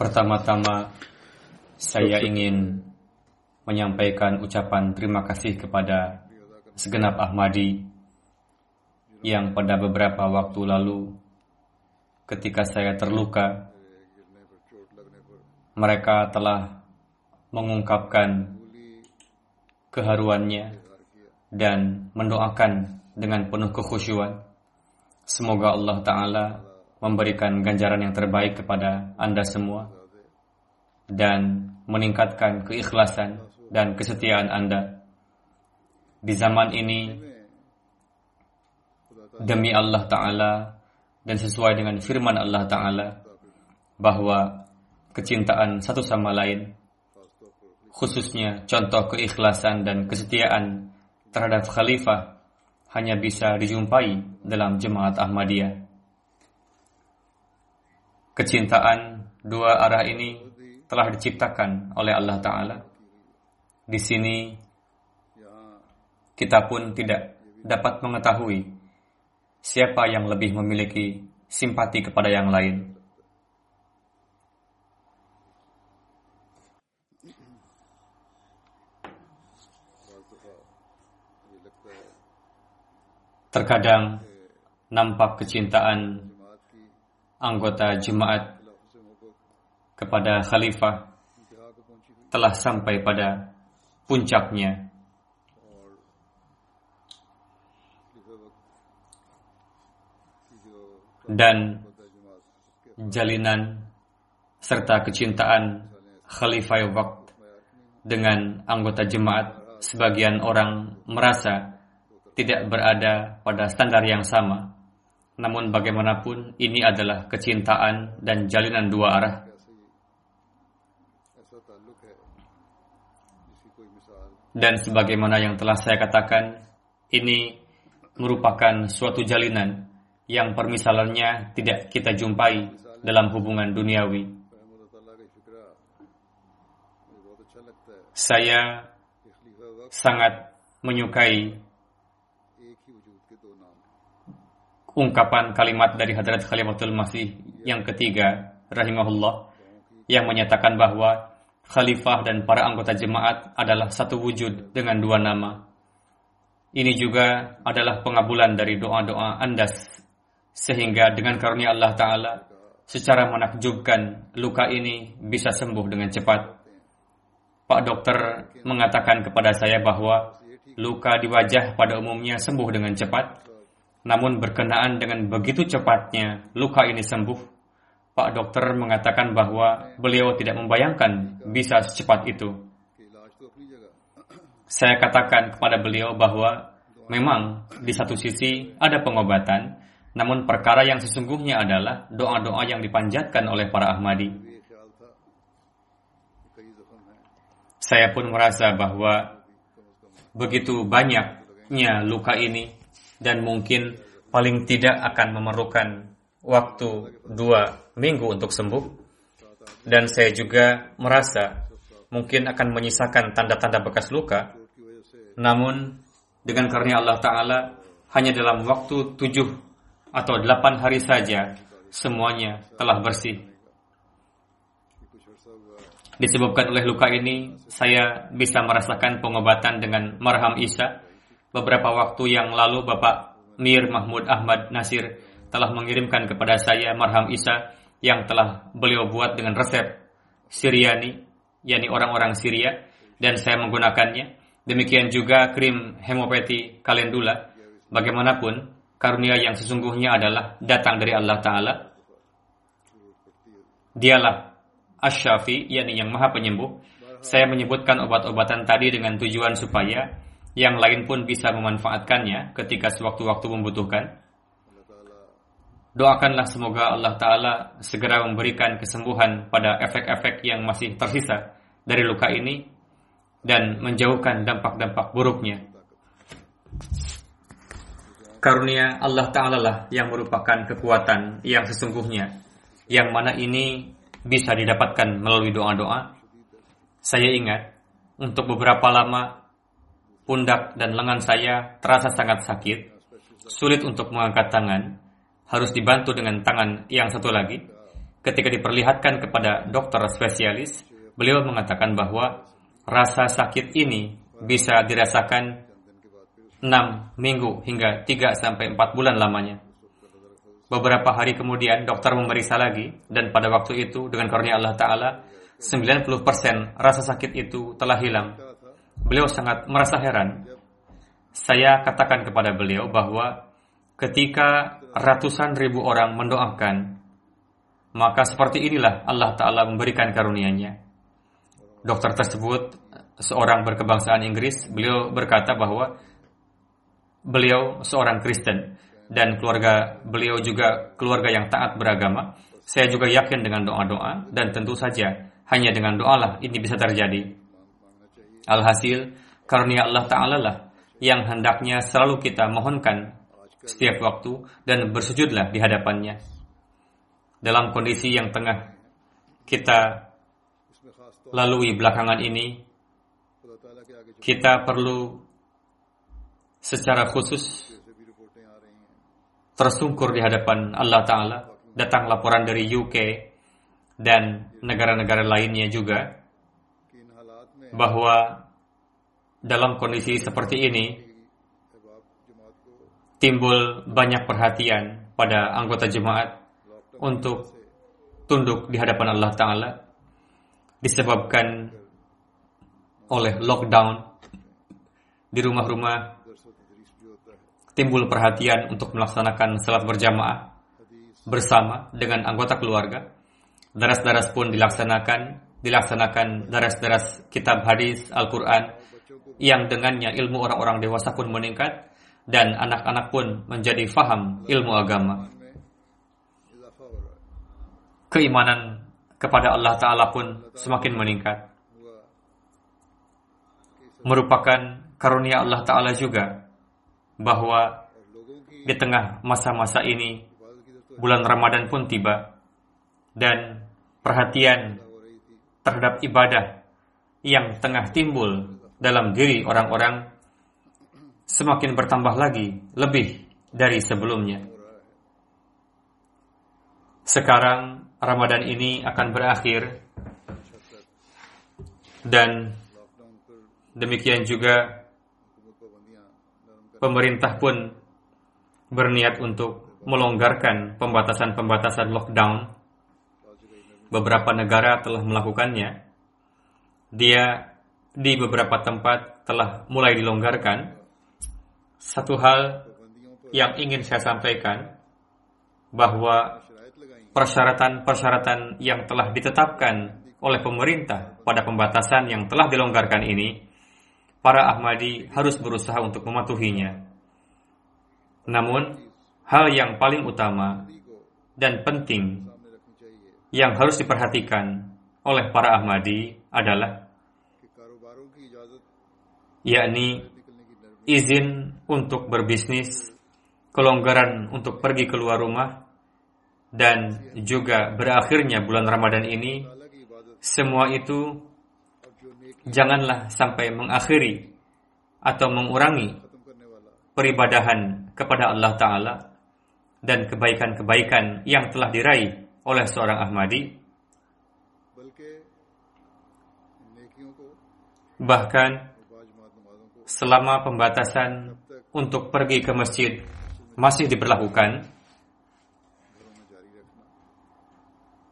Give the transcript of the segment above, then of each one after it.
Pertama-tama saya ingin menyampaikan ucapan terima kasih kepada segenap Ahmadi yang pada beberapa waktu lalu ketika saya terluka mereka telah mengungkapkan keharuannya dan mendoakan dengan penuh kekhusyuan. Semoga Allah taala memberikan ganjaran yang terbaik kepada Anda semua dan meningkatkan keikhlasan dan kesetiaan Anda. Di zaman ini demi Allah Ta'ala dan sesuai dengan firman Allah Ta'ala bahwa kecintaan satu sama lain khususnya contoh keikhlasan dan kesetiaan terhadap khalifah hanya bisa dijumpai dalam jemaat Ahmadiyah kecintaan dua arah ini telah diciptakan oleh Allah Ta'ala. Di sini kita pun tidak dapat mengetahui siapa yang lebih memiliki simpati kepada yang lain. Terkadang nampak kecintaan anggota jemaat kepada khalifah telah sampai pada puncaknya. Dan jalinan serta kecintaan khalifah waktu dengan anggota jemaat sebagian orang merasa tidak berada pada standar yang sama namun bagaimanapun ini adalah kecintaan dan jalinan dua arah. Dan sebagaimana yang telah saya katakan, ini merupakan suatu jalinan yang permisalannya tidak kita jumpai dalam hubungan duniawi. Saya sangat menyukai ungkapan kalimat dari Hadrat Khalifatul Masih yang ketiga, rahimahullah, yang menyatakan bahwa khalifah dan para anggota jemaat adalah satu wujud dengan dua nama. Ini juga adalah pengabulan dari doa-doa Andas, sehingga dengan karunia Allah Ta'ala, secara menakjubkan luka ini bisa sembuh dengan cepat. Pak dokter mengatakan kepada saya bahwa luka di wajah pada umumnya sembuh dengan cepat, namun berkenaan dengan begitu cepatnya luka ini sembuh, Pak dokter mengatakan bahwa beliau tidak membayangkan bisa secepat itu. Saya katakan kepada beliau bahwa memang di satu sisi ada pengobatan, namun perkara yang sesungguhnya adalah doa-doa yang dipanjatkan oleh para Ahmadi. Saya pun merasa bahwa begitu banyaknya luka ini dan mungkin paling tidak akan memerlukan waktu dua minggu untuk sembuh. Dan saya juga merasa mungkin akan menyisakan tanda-tanda bekas luka. Namun dengan karunia Allah Ta'ala hanya dalam waktu tujuh atau delapan hari saja semuanya telah bersih. Disebabkan oleh luka ini, saya bisa merasakan pengobatan dengan marham Isa. Beberapa waktu yang lalu Bapak Mir Mahmud Ahmad Nasir telah mengirimkan kepada saya marham Isa yang telah beliau buat dengan resep Siriani, yakni orang-orang Syria, dan saya menggunakannya. Demikian juga krim hemopati kalendula. Bagaimanapun, karunia yang sesungguhnya adalah datang dari Allah Ta'ala. Dialah Asyafi, yakni yang maha penyembuh, saya menyebutkan obat-obatan tadi dengan tujuan supaya yang lain pun bisa memanfaatkannya ketika sewaktu-waktu membutuhkan. Doakanlah semoga Allah Ta'ala segera memberikan kesembuhan pada efek-efek yang masih tersisa dari luka ini dan menjauhkan dampak-dampak buruknya. Karunia Allah Ta'ala lah yang merupakan kekuatan yang sesungguhnya, yang mana ini bisa didapatkan melalui doa-doa. Saya ingat, untuk beberapa lama, pundak dan lengan saya terasa sangat sakit, sulit untuk mengangkat tangan, harus dibantu dengan tangan yang satu lagi. Ketika diperlihatkan kepada dokter spesialis, beliau mengatakan bahwa rasa sakit ini bisa dirasakan 6 minggu hingga 3 sampai 4 bulan lamanya. Beberapa hari kemudian dokter memeriksa lagi dan pada waktu itu dengan karunia Allah Ta'ala 90% rasa sakit itu telah hilang. Beliau sangat merasa heran. Saya katakan kepada beliau bahwa ketika ratusan ribu orang mendoakan, maka seperti inilah Allah Ta'ala memberikan karunia-Nya. Dokter tersebut seorang berkebangsaan Inggris, beliau berkata bahwa beliau seorang Kristen dan keluarga beliau juga keluarga yang taat beragama. Saya juga yakin dengan doa-doa dan tentu saja hanya dengan doalah ini bisa terjadi. Alhasil, karunia Allah Ta'ala lah yang hendaknya selalu kita mohonkan setiap waktu dan bersujudlah di hadapannya. Dalam kondisi yang tengah kita lalui belakangan ini, kita perlu secara khusus tersungkur di hadapan Allah Ta'ala. Datang laporan dari UK dan negara-negara lainnya juga bahwa dalam kondisi seperti ini timbul banyak perhatian pada anggota jemaat untuk tunduk di hadapan Allah Ta'ala disebabkan oleh lockdown di rumah-rumah timbul perhatian untuk melaksanakan salat berjamaah bersama dengan anggota keluarga. Daras-daras pun dilaksanakan, dilaksanakan daras-daras kitab hadis Al-Quran yang dengannya ilmu orang-orang dewasa pun meningkat dan anak-anak pun menjadi faham ilmu agama. Keimanan kepada Allah Ta'ala pun semakin meningkat. Merupakan karunia Allah Ta'ala juga bahwa di tengah masa-masa ini bulan Ramadan pun tiba dan perhatian terhadap ibadah yang tengah timbul dalam diri orang-orang semakin bertambah lagi lebih dari sebelumnya. Sekarang Ramadan ini akan berakhir dan demikian juga pemerintah pun berniat untuk melonggarkan pembatasan-pembatasan lockdown. Beberapa negara telah melakukannya. Dia di beberapa tempat telah mulai dilonggarkan. Satu hal yang ingin saya sampaikan bahwa persyaratan-persyaratan yang telah ditetapkan oleh pemerintah pada pembatasan yang telah dilonggarkan ini para Ahmadi harus berusaha untuk mematuhinya. Namun, hal yang paling utama dan penting yang harus diperhatikan oleh para Ahmadi adalah yakni izin untuk berbisnis kelonggaran untuk pergi keluar rumah, dan juga berakhirnya bulan Ramadan ini, semua itu janganlah sampai mengakhiri atau mengurangi peribadahan kepada Allah Ta'ala dan kebaikan-kebaikan yang telah diraih oleh seorang Ahmadi. Bahkan selama pembatasan untuk pergi ke masjid masih diberlakukan,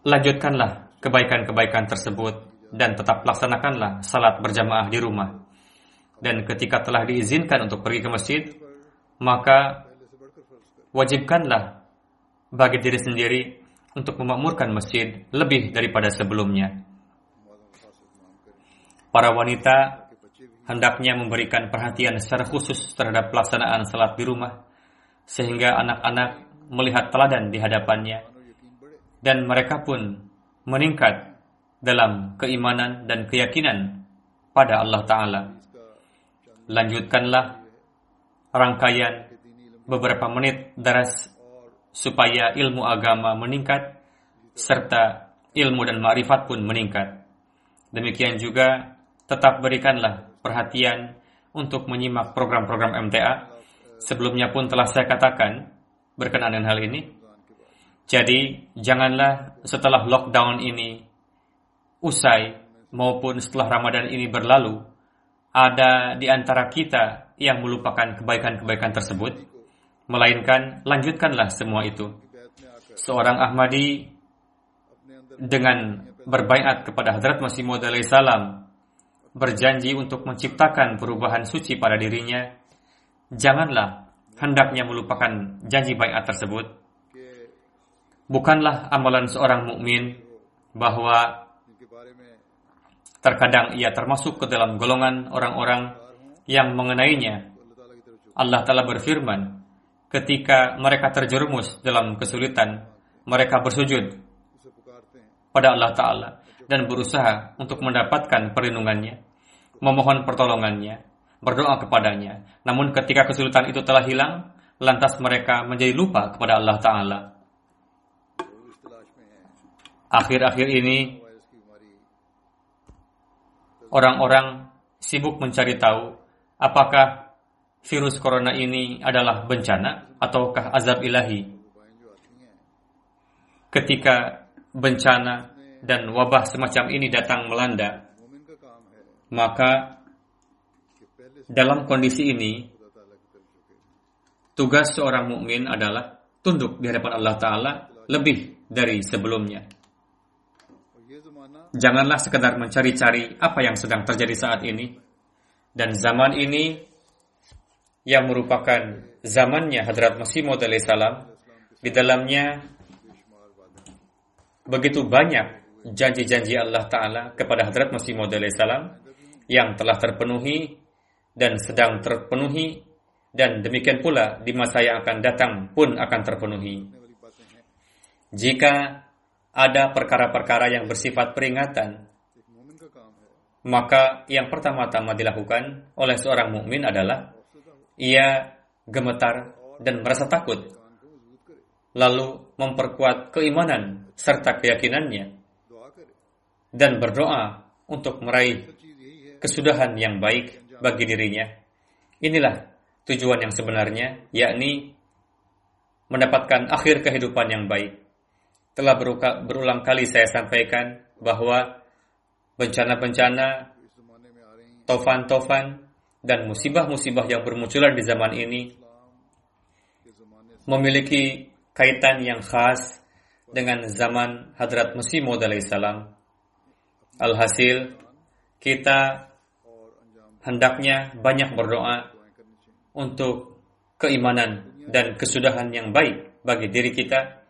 lanjutkanlah kebaikan-kebaikan tersebut dan tetap laksanakanlah salat berjamaah di rumah. Dan ketika telah diizinkan untuk pergi ke masjid, maka wajibkanlah bagi diri sendiri untuk memakmurkan masjid lebih daripada sebelumnya. Para wanita hendaknya memberikan perhatian secara khusus terhadap pelaksanaan salat di rumah, sehingga anak-anak melihat teladan di hadapannya, dan mereka pun meningkat dalam keimanan dan keyakinan pada Allah Ta'ala. Lanjutkanlah rangkaian beberapa menit daras supaya ilmu agama meningkat serta ilmu dan ma'rifat pun meningkat. Demikian juga tetap berikanlah perhatian untuk menyimak program-program MTA. Sebelumnya pun telah saya katakan berkenaan dengan hal ini. Jadi, janganlah setelah lockdown ini usai maupun setelah Ramadan ini berlalu, ada di antara kita yang melupakan kebaikan-kebaikan tersebut, melainkan lanjutkanlah semua itu. Seorang Ahmadi dengan berbaiat kepada Hadrat Masih Maud salam berjanji untuk menciptakan perubahan suci pada dirinya, janganlah hendaknya melupakan janji baiat tersebut. Bukanlah amalan seorang mukmin bahwa Terkadang ia termasuk ke dalam golongan orang-orang yang mengenainya. Allah Ta'ala berfirman, ketika mereka terjerumus dalam kesulitan, mereka bersujud pada Allah Ta'ala dan berusaha untuk mendapatkan perlindungannya, memohon pertolongannya, berdoa kepadanya. Namun ketika kesulitan itu telah hilang, lantas mereka menjadi lupa kepada Allah Ta'ala. Akhir-akhir ini, orang-orang sibuk mencari tahu apakah virus corona ini adalah bencana ataukah azab ilahi. Ketika bencana dan wabah semacam ini datang melanda, maka dalam kondisi ini tugas seorang mukmin adalah tunduk di hadapan Allah Taala lebih dari sebelumnya. Janganlah sekedar mencari-cari apa yang sedang terjadi saat ini. Dan zaman ini yang merupakan zamannya Hadrat Masih Maud salam di dalamnya begitu banyak janji-janji Allah Ta'ala kepada Hadrat Masih Maud salam yang telah terpenuhi dan sedang terpenuhi dan demikian pula di masa yang akan datang pun akan terpenuhi. Jika ada perkara-perkara yang bersifat peringatan, maka yang pertama-tama dilakukan oleh seorang mukmin adalah ia gemetar dan merasa takut, lalu memperkuat keimanan serta keyakinannya, dan berdoa untuk meraih kesudahan yang baik bagi dirinya. Inilah tujuan yang sebenarnya, yakni mendapatkan akhir kehidupan yang baik telah berulang kali saya sampaikan bahwa bencana-bencana, tofan-tofan, dan musibah-musibah yang bermunculan di zaman ini memiliki kaitan yang khas dengan zaman Hadrat Masih Maud salam. Alhasil, kita hendaknya banyak berdoa untuk keimanan dan kesudahan yang baik bagi diri kita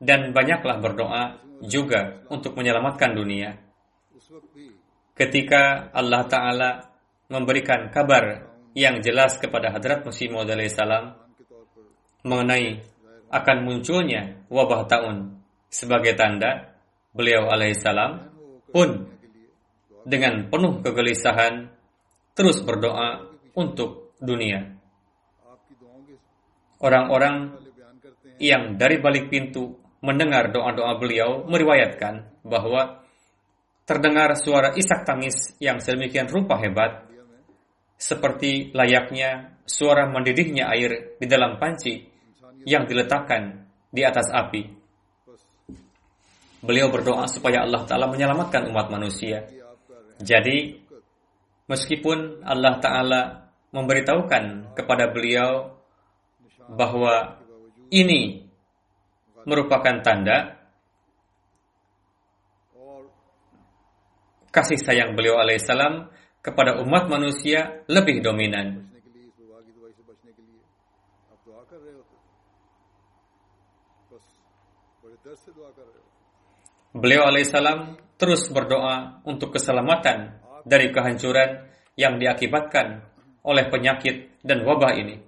dan banyaklah berdoa juga untuk menyelamatkan dunia. Ketika Allah Ta'ala memberikan kabar yang jelas kepada Hadrat Masih Maud salam mengenai akan munculnya wabah tahun sebagai tanda beliau alaihissalam pun dengan penuh kegelisahan terus berdoa untuk dunia. orang-orang yang dari balik pintu mendengar doa-doa beliau meriwayatkan bahwa terdengar suara isak tangis yang sedemikian rupa hebat seperti layaknya suara mendidihnya air di dalam panci yang diletakkan di atas api. Beliau berdoa supaya Allah Ta'ala menyelamatkan umat manusia. Jadi, meskipun Allah Ta'ala memberitahukan kepada beliau bahwa ini merupakan tanda kasih sayang beliau alaihissalam kepada umat manusia lebih dominan. Beliau alaihissalam terus berdoa untuk keselamatan dari kehancuran yang diakibatkan oleh penyakit dan wabah ini.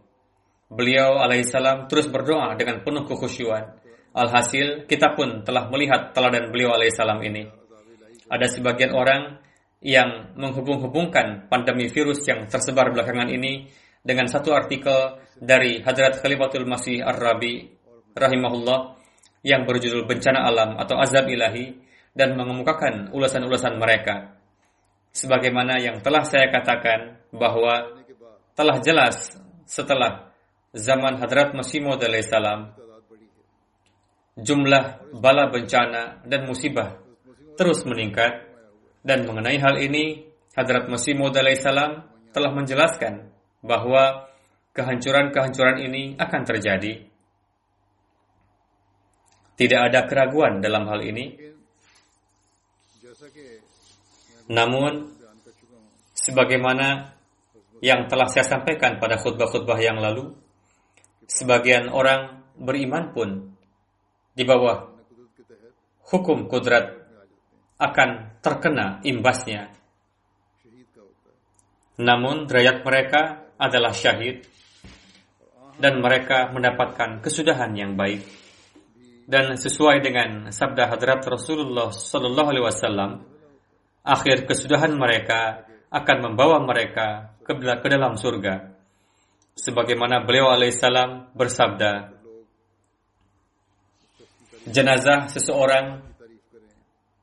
Beliau alaihissalam terus berdoa dengan penuh kekhusyuan. Alhasil, kita pun telah melihat teladan beliau alaihissalam ini. Ada sebagian orang yang menghubung-hubungkan pandemi virus yang tersebar belakangan ini dengan satu artikel dari Hadrat Khalifatul Masih Ar-Rabi rahimahullah yang berjudul Bencana Alam atau Azab Ilahi dan mengemukakan ulasan-ulasan mereka. Sebagaimana yang telah saya katakan bahwa telah jelas setelah zaman Hadrat Masih Maud salam jumlah bala bencana dan musibah terus meningkat dan mengenai hal ini Hadrat Masih Maud salam telah menjelaskan bahwa kehancuran-kehancuran ini akan terjadi tidak ada keraguan dalam hal ini. Namun, sebagaimana yang telah saya sampaikan pada khutbah-khutbah yang lalu, sebagian orang beriman pun di bawah hukum kudrat akan terkena imbasnya. Namun derajat mereka adalah syahid dan mereka mendapatkan kesudahan yang baik dan sesuai dengan sabda hadrat Rasulullah Sallallahu Alaihi Wasallam, akhir kesudahan mereka akan membawa mereka ke, dalam surga. Sebagaimana beliau alaihissalam bersabda, jenazah seseorang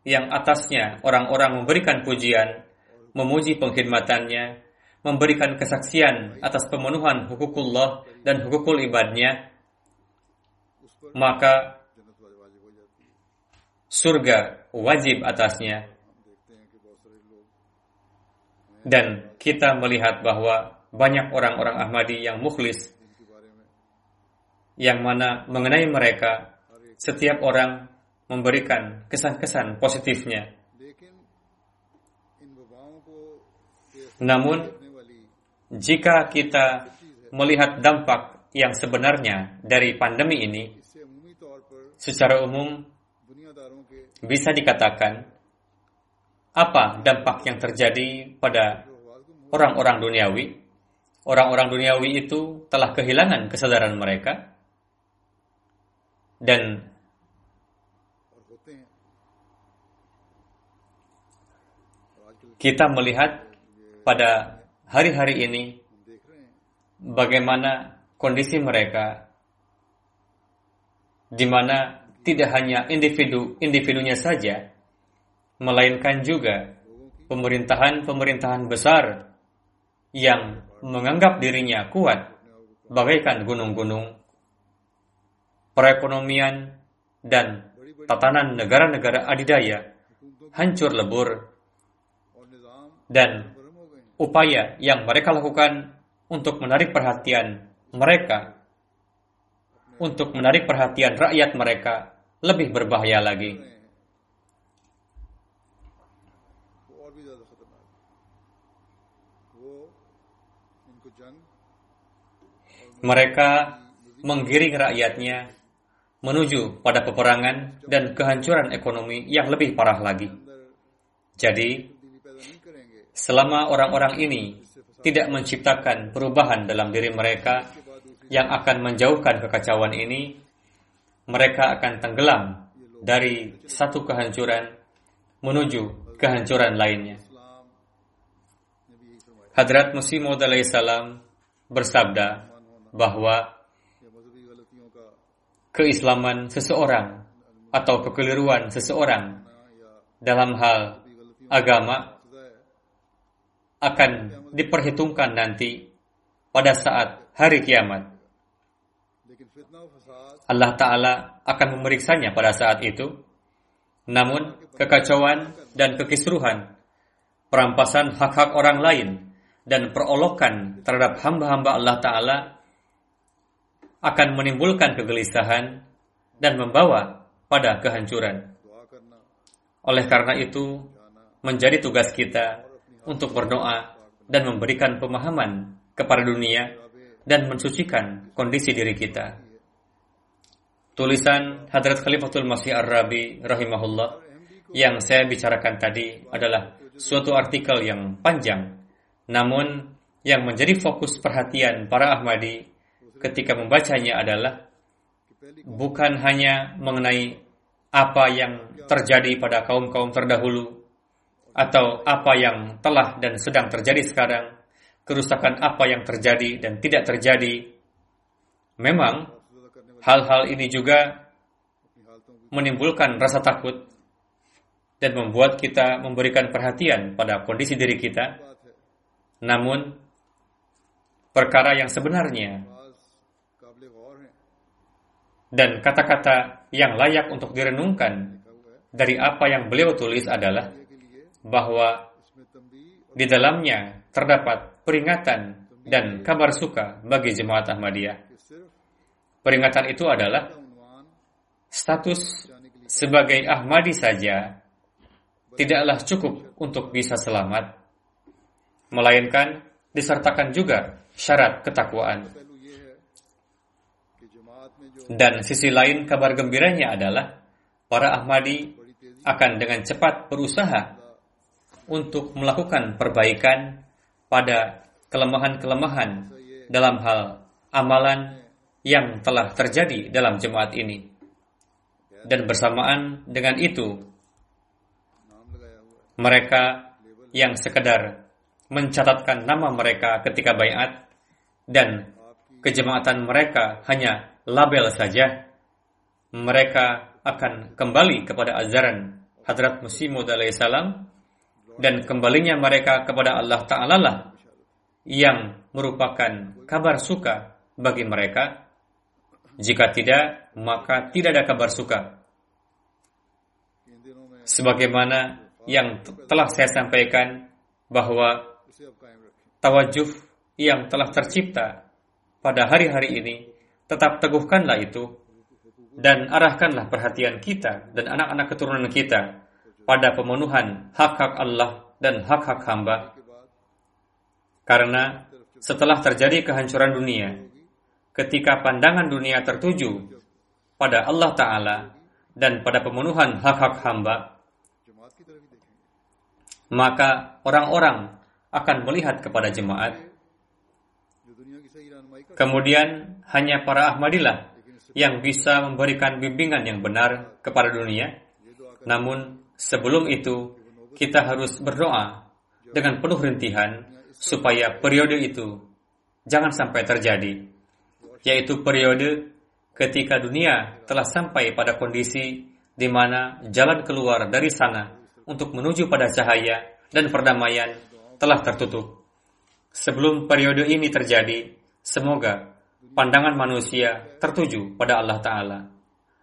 yang atasnya orang-orang memberikan pujian, memuji pengkhidmatannya, memberikan kesaksian atas pemenuhan hukukullah dan hukukul ibadnya, maka surga wajib atasnya. Dan kita melihat bahwa banyak orang-orang Ahmadi yang mukhlis, yang mana mengenai mereka, setiap orang memberikan kesan-kesan positifnya. Namun, jika kita melihat dampak yang sebenarnya dari pandemi ini, secara umum bisa dikatakan apa dampak yang terjadi pada orang-orang duniawi? Orang-orang duniawi itu telah kehilangan kesadaran mereka dan kita melihat pada hari-hari ini bagaimana kondisi mereka di mana tidak hanya individu-individunya saja, melainkan juga pemerintahan-pemerintahan besar yang menganggap dirinya kuat bagaikan gunung-gunung, perekonomian dan tatanan negara-negara adidaya hancur lebur dan upaya yang mereka lakukan untuk menarik perhatian mereka untuk menarik perhatian rakyat mereka lebih berbahaya lagi. Mereka menggiring rakyatnya menuju pada peperangan dan kehancuran ekonomi yang lebih parah lagi. Jadi, selama orang-orang ini tidak menciptakan perubahan dalam diri mereka yang akan menjauhkan kekacauan ini, mereka akan tenggelam dari satu kehancuran menuju kehancuran lainnya. Hadrat Musi Maud salam bersabda bahwa keislaman seseorang atau kekeliruan seseorang dalam hal agama akan diperhitungkan nanti pada saat hari kiamat. Allah Ta'ala akan memeriksanya pada saat itu. Namun, kekacauan dan kekisruhan, perampasan hak-hak orang lain, dan perolokan terhadap hamba-hamba Allah Ta'ala akan menimbulkan kegelisahan dan membawa pada kehancuran. Oleh karena itu, menjadi tugas kita untuk berdoa dan memberikan pemahaman kepada dunia dan mensucikan kondisi diri kita. Tulisan Hadrat Khalifatul Masih Ar-Rabi rahimahullah yang saya bicarakan tadi adalah suatu artikel yang panjang. Namun yang menjadi fokus perhatian para Ahmadi ketika membacanya adalah bukan hanya mengenai apa yang terjadi pada kaum-kaum terdahulu atau apa yang telah dan sedang terjadi sekarang, kerusakan apa yang terjadi dan tidak terjadi. Memang Hal-hal ini juga menimbulkan rasa takut dan membuat kita memberikan perhatian pada kondisi diri kita. Namun, perkara yang sebenarnya dan kata-kata yang layak untuk direnungkan dari apa yang beliau tulis adalah bahwa di dalamnya terdapat peringatan dan kabar suka bagi jemaat Ahmadiyah. Peringatan itu adalah status sebagai Ahmadi saja tidaklah cukup untuk bisa selamat, melainkan disertakan juga syarat ketakwaan. Dan sisi lain kabar gembiranya adalah para Ahmadi akan dengan cepat berusaha untuk melakukan perbaikan pada kelemahan-kelemahan dalam hal amalan yang telah terjadi dalam jemaat ini. Dan bersamaan dengan itu, mereka yang sekedar mencatatkan nama mereka ketika bayat dan kejemaatan mereka hanya label saja, mereka akan kembali kepada ajaran Hadrat Masih Maud salam dan kembalinya mereka kepada Allah Ta'ala lah yang merupakan kabar suka bagi mereka jika tidak, maka tidak ada kabar suka. Sebagaimana yang telah saya sampaikan bahwa tawajuh yang telah tercipta pada hari-hari ini, tetap teguhkanlah itu dan arahkanlah perhatian kita dan anak-anak keturunan kita pada pemenuhan hak-hak Allah dan hak-hak hamba. Karena setelah terjadi kehancuran dunia, ketika pandangan dunia tertuju pada Allah Ta'ala dan pada pemenuhan hak-hak hamba, maka orang-orang akan melihat kepada jemaat. Kemudian hanya para Ahmadilah yang bisa memberikan bimbingan yang benar kepada dunia. Namun sebelum itu kita harus berdoa dengan penuh rintihan supaya periode itu jangan sampai terjadi yaitu periode ketika dunia telah sampai pada kondisi di mana jalan keluar dari sana untuk menuju pada cahaya dan perdamaian telah tertutup. Sebelum periode ini terjadi, semoga pandangan manusia tertuju pada Allah Ta'ala.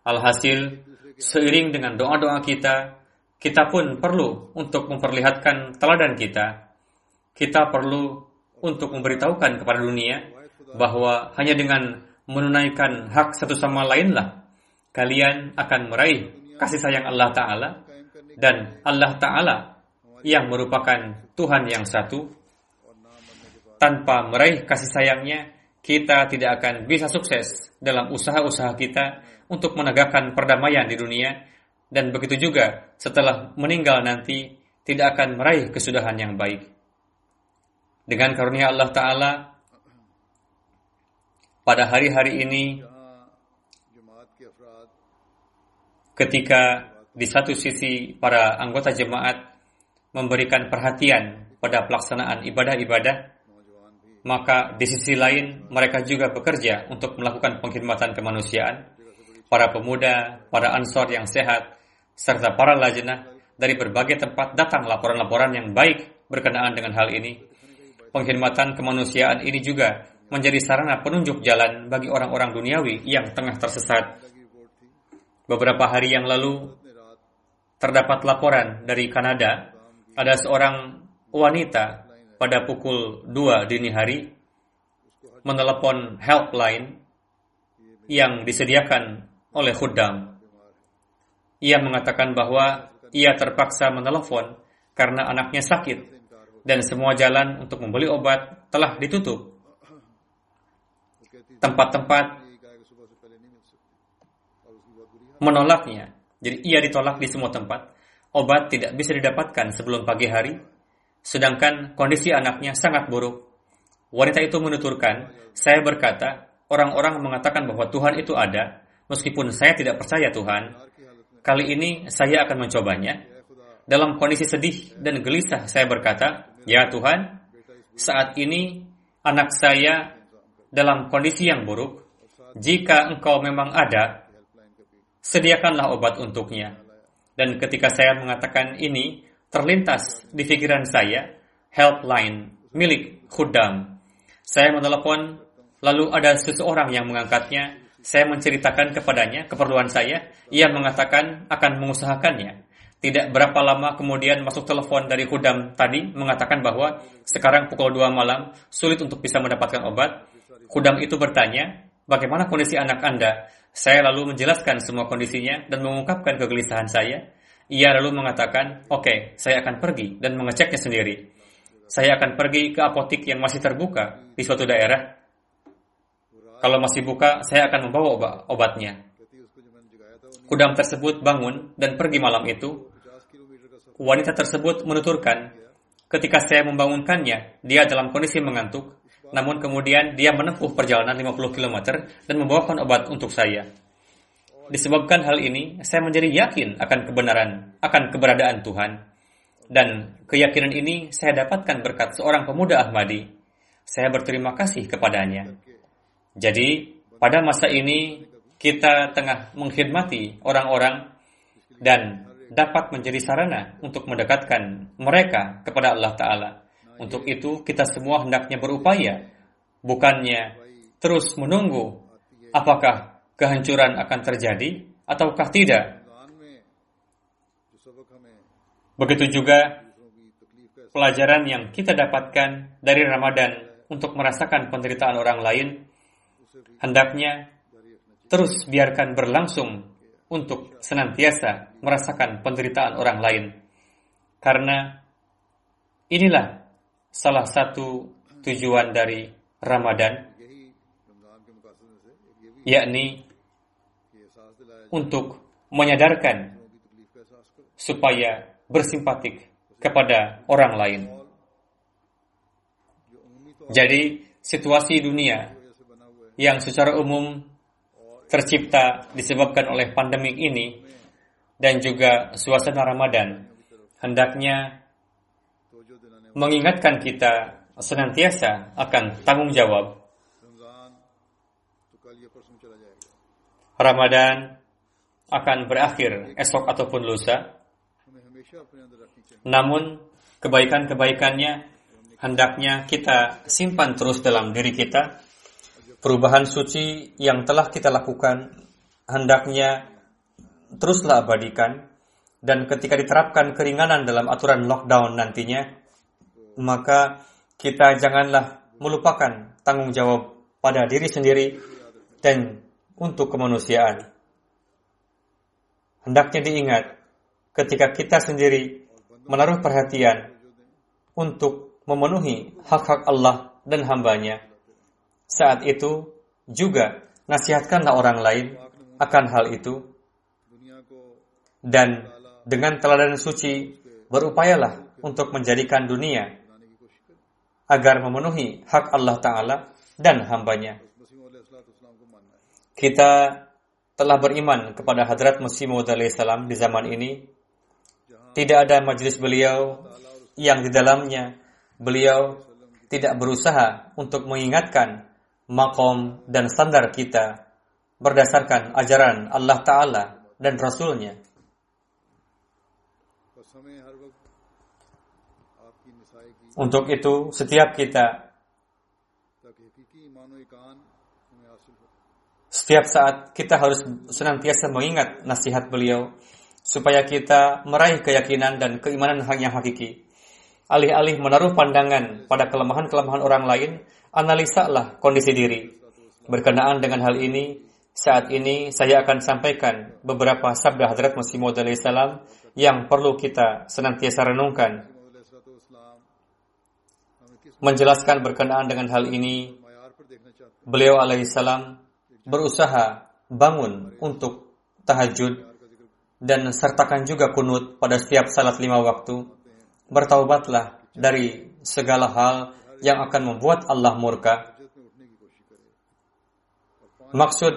Alhasil, seiring dengan doa-doa kita, kita pun perlu untuk memperlihatkan teladan kita. Kita perlu untuk memberitahukan kepada dunia bahwa hanya dengan menunaikan hak satu sama lainlah kalian akan meraih kasih sayang Allah Ta'ala dan Allah Ta'ala yang merupakan Tuhan yang satu tanpa meraih kasih sayangnya kita tidak akan bisa sukses dalam usaha-usaha kita untuk menegakkan perdamaian di dunia dan begitu juga setelah meninggal nanti tidak akan meraih kesudahan yang baik. Dengan karunia Allah Ta'ala, pada hari-hari ini ketika di satu sisi para anggota jemaat memberikan perhatian pada pelaksanaan ibadah-ibadah, maka di sisi lain mereka juga bekerja untuk melakukan pengkhidmatan kemanusiaan. para pemuda, para ansor yang sehat, serta para lajnah dari berbagai tempat datang laporan-laporan yang baik berkenaan dengan hal ini. Pengkhidmatan kemanusiaan ini juga menjadi sarana penunjuk jalan bagi orang-orang duniawi yang tengah tersesat. Beberapa hari yang lalu, terdapat laporan dari Kanada, ada seorang wanita pada pukul 2 dini hari menelepon helpline yang disediakan oleh Khuddam. Ia mengatakan bahwa ia terpaksa menelepon karena anaknya sakit dan semua jalan untuk membeli obat telah ditutup. Tempat-tempat menolaknya. Jadi ia ditolak di semua tempat. Obat tidak bisa didapatkan sebelum pagi hari. Sedangkan kondisi anaknya sangat buruk. Wanita itu menuturkan, saya berkata, orang-orang mengatakan bahwa Tuhan itu ada, meskipun saya tidak percaya Tuhan. Kali ini saya akan mencobanya. Dalam kondisi sedih dan gelisah saya berkata, Ya Tuhan, saat ini anak saya dalam kondisi yang buruk. Jika engkau memang ada, sediakanlah obat untuknya. Dan ketika saya mengatakan ini, terlintas di pikiran saya helpline milik Khudam. Saya menelepon, lalu ada seseorang yang mengangkatnya. Saya menceritakan kepadanya keperluan saya. Ia mengatakan akan mengusahakannya. Tidak berapa lama kemudian masuk telepon dari Khudam tadi mengatakan bahwa sekarang pukul 2 malam sulit untuk bisa mendapatkan obat. Khudam itu bertanya, bagaimana kondisi anak Anda? Saya lalu menjelaskan semua kondisinya dan mengungkapkan kegelisahan saya. Ia lalu mengatakan, oke, okay, saya akan pergi dan mengeceknya sendiri. Saya akan pergi ke apotik yang masih terbuka di suatu daerah. Kalau masih buka, saya akan membawa obat obatnya. Kudam tersebut bangun dan pergi malam itu. Wanita tersebut menuturkan, ketika saya membangunkannya, dia dalam kondisi mengantuk namun kemudian dia menempuh perjalanan 50 km dan membawakan obat untuk saya. Disebabkan hal ini, saya menjadi yakin akan kebenaran, akan keberadaan Tuhan. Dan keyakinan ini saya dapatkan berkat seorang pemuda Ahmadi. Saya berterima kasih kepadanya. Jadi, pada masa ini kita tengah mengkhidmati orang-orang dan dapat menjadi sarana untuk mendekatkan mereka kepada Allah Ta'ala. Untuk itu kita semua hendaknya berupaya, bukannya terus menunggu apakah kehancuran akan terjadi ataukah tidak. Begitu juga pelajaran yang kita dapatkan dari Ramadan untuk merasakan penderitaan orang lain, hendaknya terus biarkan berlangsung untuk senantiasa merasakan penderitaan orang lain. Karena inilah salah satu tujuan dari Ramadan yakni untuk menyadarkan supaya bersimpatik kepada orang lain. Jadi, situasi dunia yang secara umum tercipta disebabkan oleh pandemik ini dan juga suasana Ramadan hendaknya mengingatkan kita senantiasa akan tanggung jawab. Ramadan akan berakhir esok ataupun lusa. Namun kebaikan-kebaikannya hendaknya kita simpan terus dalam diri kita. Perubahan suci yang telah kita lakukan hendaknya teruslah abadikan dan ketika diterapkan keringanan dalam aturan lockdown nantinya maka kita janganlah melupakan tanggung jawab pada diri sendiri dan untuk kemanusiaan. Hendaknya diingat ketika kita sendiri menaruh perhatian untuk memenuhi hak-hak Allah dan hambanya. Saat itu juga nasihatkanlah orang lain akan hal itu dan dengan teladan suci berupayalah untuk menjadikan dunia agar memenuhi hak Allah Ta'ala dan hambanya. Kita telah beriman kepada Hadrat Masih Maud salam di zaman ini. Tidak ada majelis beliau yang di dalamnya beliau tidak berusaha untuk mengingatkan makom, dan standar kita berdasarkan ajaran Allah Ta'ala dan Rasulnya. Untuk itu, setiap kita setiap saat kita harus senantiasa mengingat nasihat beliau supaya kita meraih keyakinan dan keimanan yang hakiki. Alih-alih menaruh pandangan pada kelemahan-kelemahan orang lain, analisalah kondisi diri. Berkenaan dengan hal ini, saat ini saya akan sampaikan beberapa sabda Hadrat Masih Maud salam yang perlu kita senantiasa renungkan. Menjelaskan berkenaan dengan hal ini, beliau alaihissalam berusaha bangun untuk tahajud dan sertakan juga kunut pada setiap salat lima waktu. Bertaubatlah dari segala hal yang akan membuat Allah murka. Maksud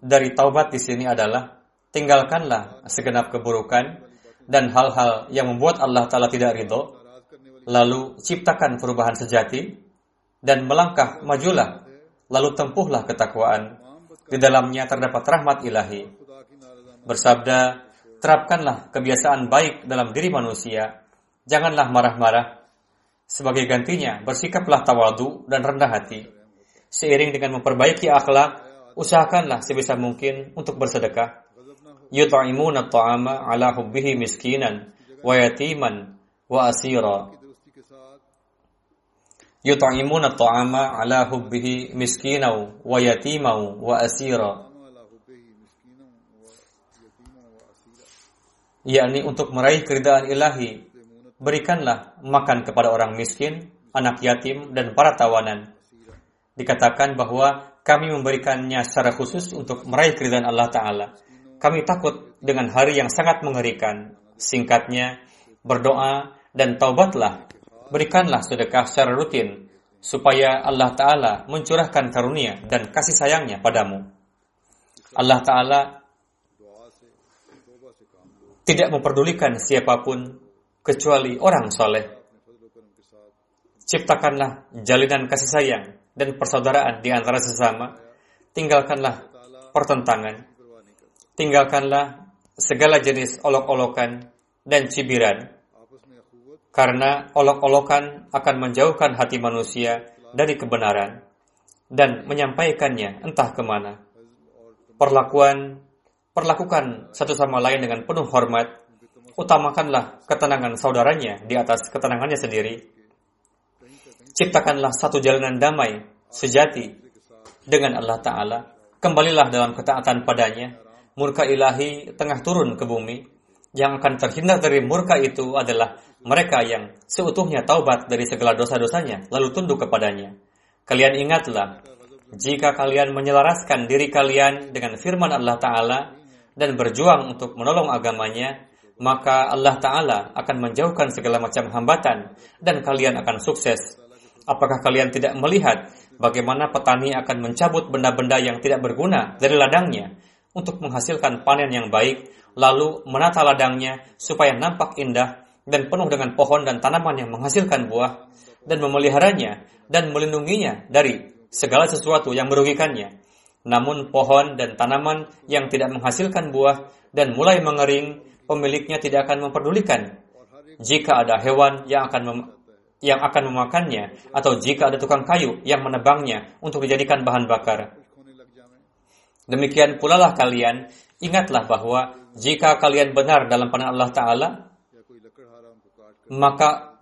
dari taubat di sini adalah tinggalkanlah segenap keburukan dan hal-hal yang membuat Allah Ta'ala tidak ridho, lalu ciptakan perubahan sejati, dan melangkah majulah, lalu tempuhlah ketakwaan. Di dalamnya terdapat rahmat ilahi. Bersabda, terapkanlah kebiasaan baik dalam diri manusia, janganlah marah-marah, sebagai gantinya, bersikaplah tawadu dan rendah hati. Seiring dengan memperbaiki akhlak, usahakanlah sebisa mungkin untuk bersedekah. Yut'imuna ta'ama ala hubbihi miskinan wa yatiman wa asira. Yut'imuna ta'ama ala hubbihi miskinau wa yatimau wa asira. yakni untuk meraih keridaan ilahi Berikanlah makan kepada orang miskin, anak yatim, dan para tawanan. Dikatakan bahwa kami memberikannya secara khusus untuk meraih keridhaan Allah Ta'ala. Kami takut dengan hari yang sangat mengerikan. Singkatnya, berdoa dan taubatlah. Berikanlah sedekah secara rutin, supaya Allah Ta'ala mencurahkan karunia dan kasih sayangnya padamu. Allah Ta'ala tidak memperdulikan siapa pun kecuali orang soleh. Ciptakanlah jalinan kasih sayang dan persaudaraan di antara sesama. Tinggalkanlah pertentangan. Tinggalkanlah segala jenis olok-olokan dan cibiran. Karena olok-olokan akan menjauhkan hati manusia dari kebenaran dan menyampaikannya entah ke mana. Perlakuan, perlakukan satu sama lain dengan penuh hormat Utamakanlah ketenangan saudaranya di atas ketenangannya sendiri. Ciptakanlah satu jalanan damai, sejati, dengan Allah Ta'ala. Kembalilah dalam ketaatan padanya. Murka ilahi tengah turun ke bumi. Yang akan terhindar dari murka itu adalah mereka yang seutuhnya taubat dari segala dosa-dosanya, lalu tunduk kepadanya. Kalian ingatlah, jika kalian menyelaraskan diri kalian dengan firman Allah Ta'ala dan berjuang untuk menolong agamanya, maka Allah Ta'ala akan menjauhkan segala macam hambatan dan kalian akan sukses. Apakah kalian tidak melihat bagaimana petani akan mencabut benda-benda yang tidak berguna dari ladangnya untuk menghasilkan panen yang baik, lalu menata ladangnya supaya nampak indah dan penuh dengan pohon dan tanaman yang menghasilkan buah, dan memeliharanya dan melindunginya dari segala sesuatu yang merugikannya. Namun pohon dan tanaman yang tidak menghasilkan buah dan mulai mengering, pemiliknya tidak akan memperdulikan jika ada hewan yang akan mem yang akan memakannya atau jika ada tukang kayu yang menebangnya untuk dijadikan bahan bakar. Demikian pula lah kalian, ingatlah bahwa jika kalian benar dalam pandangan Allah Ta'ala, maka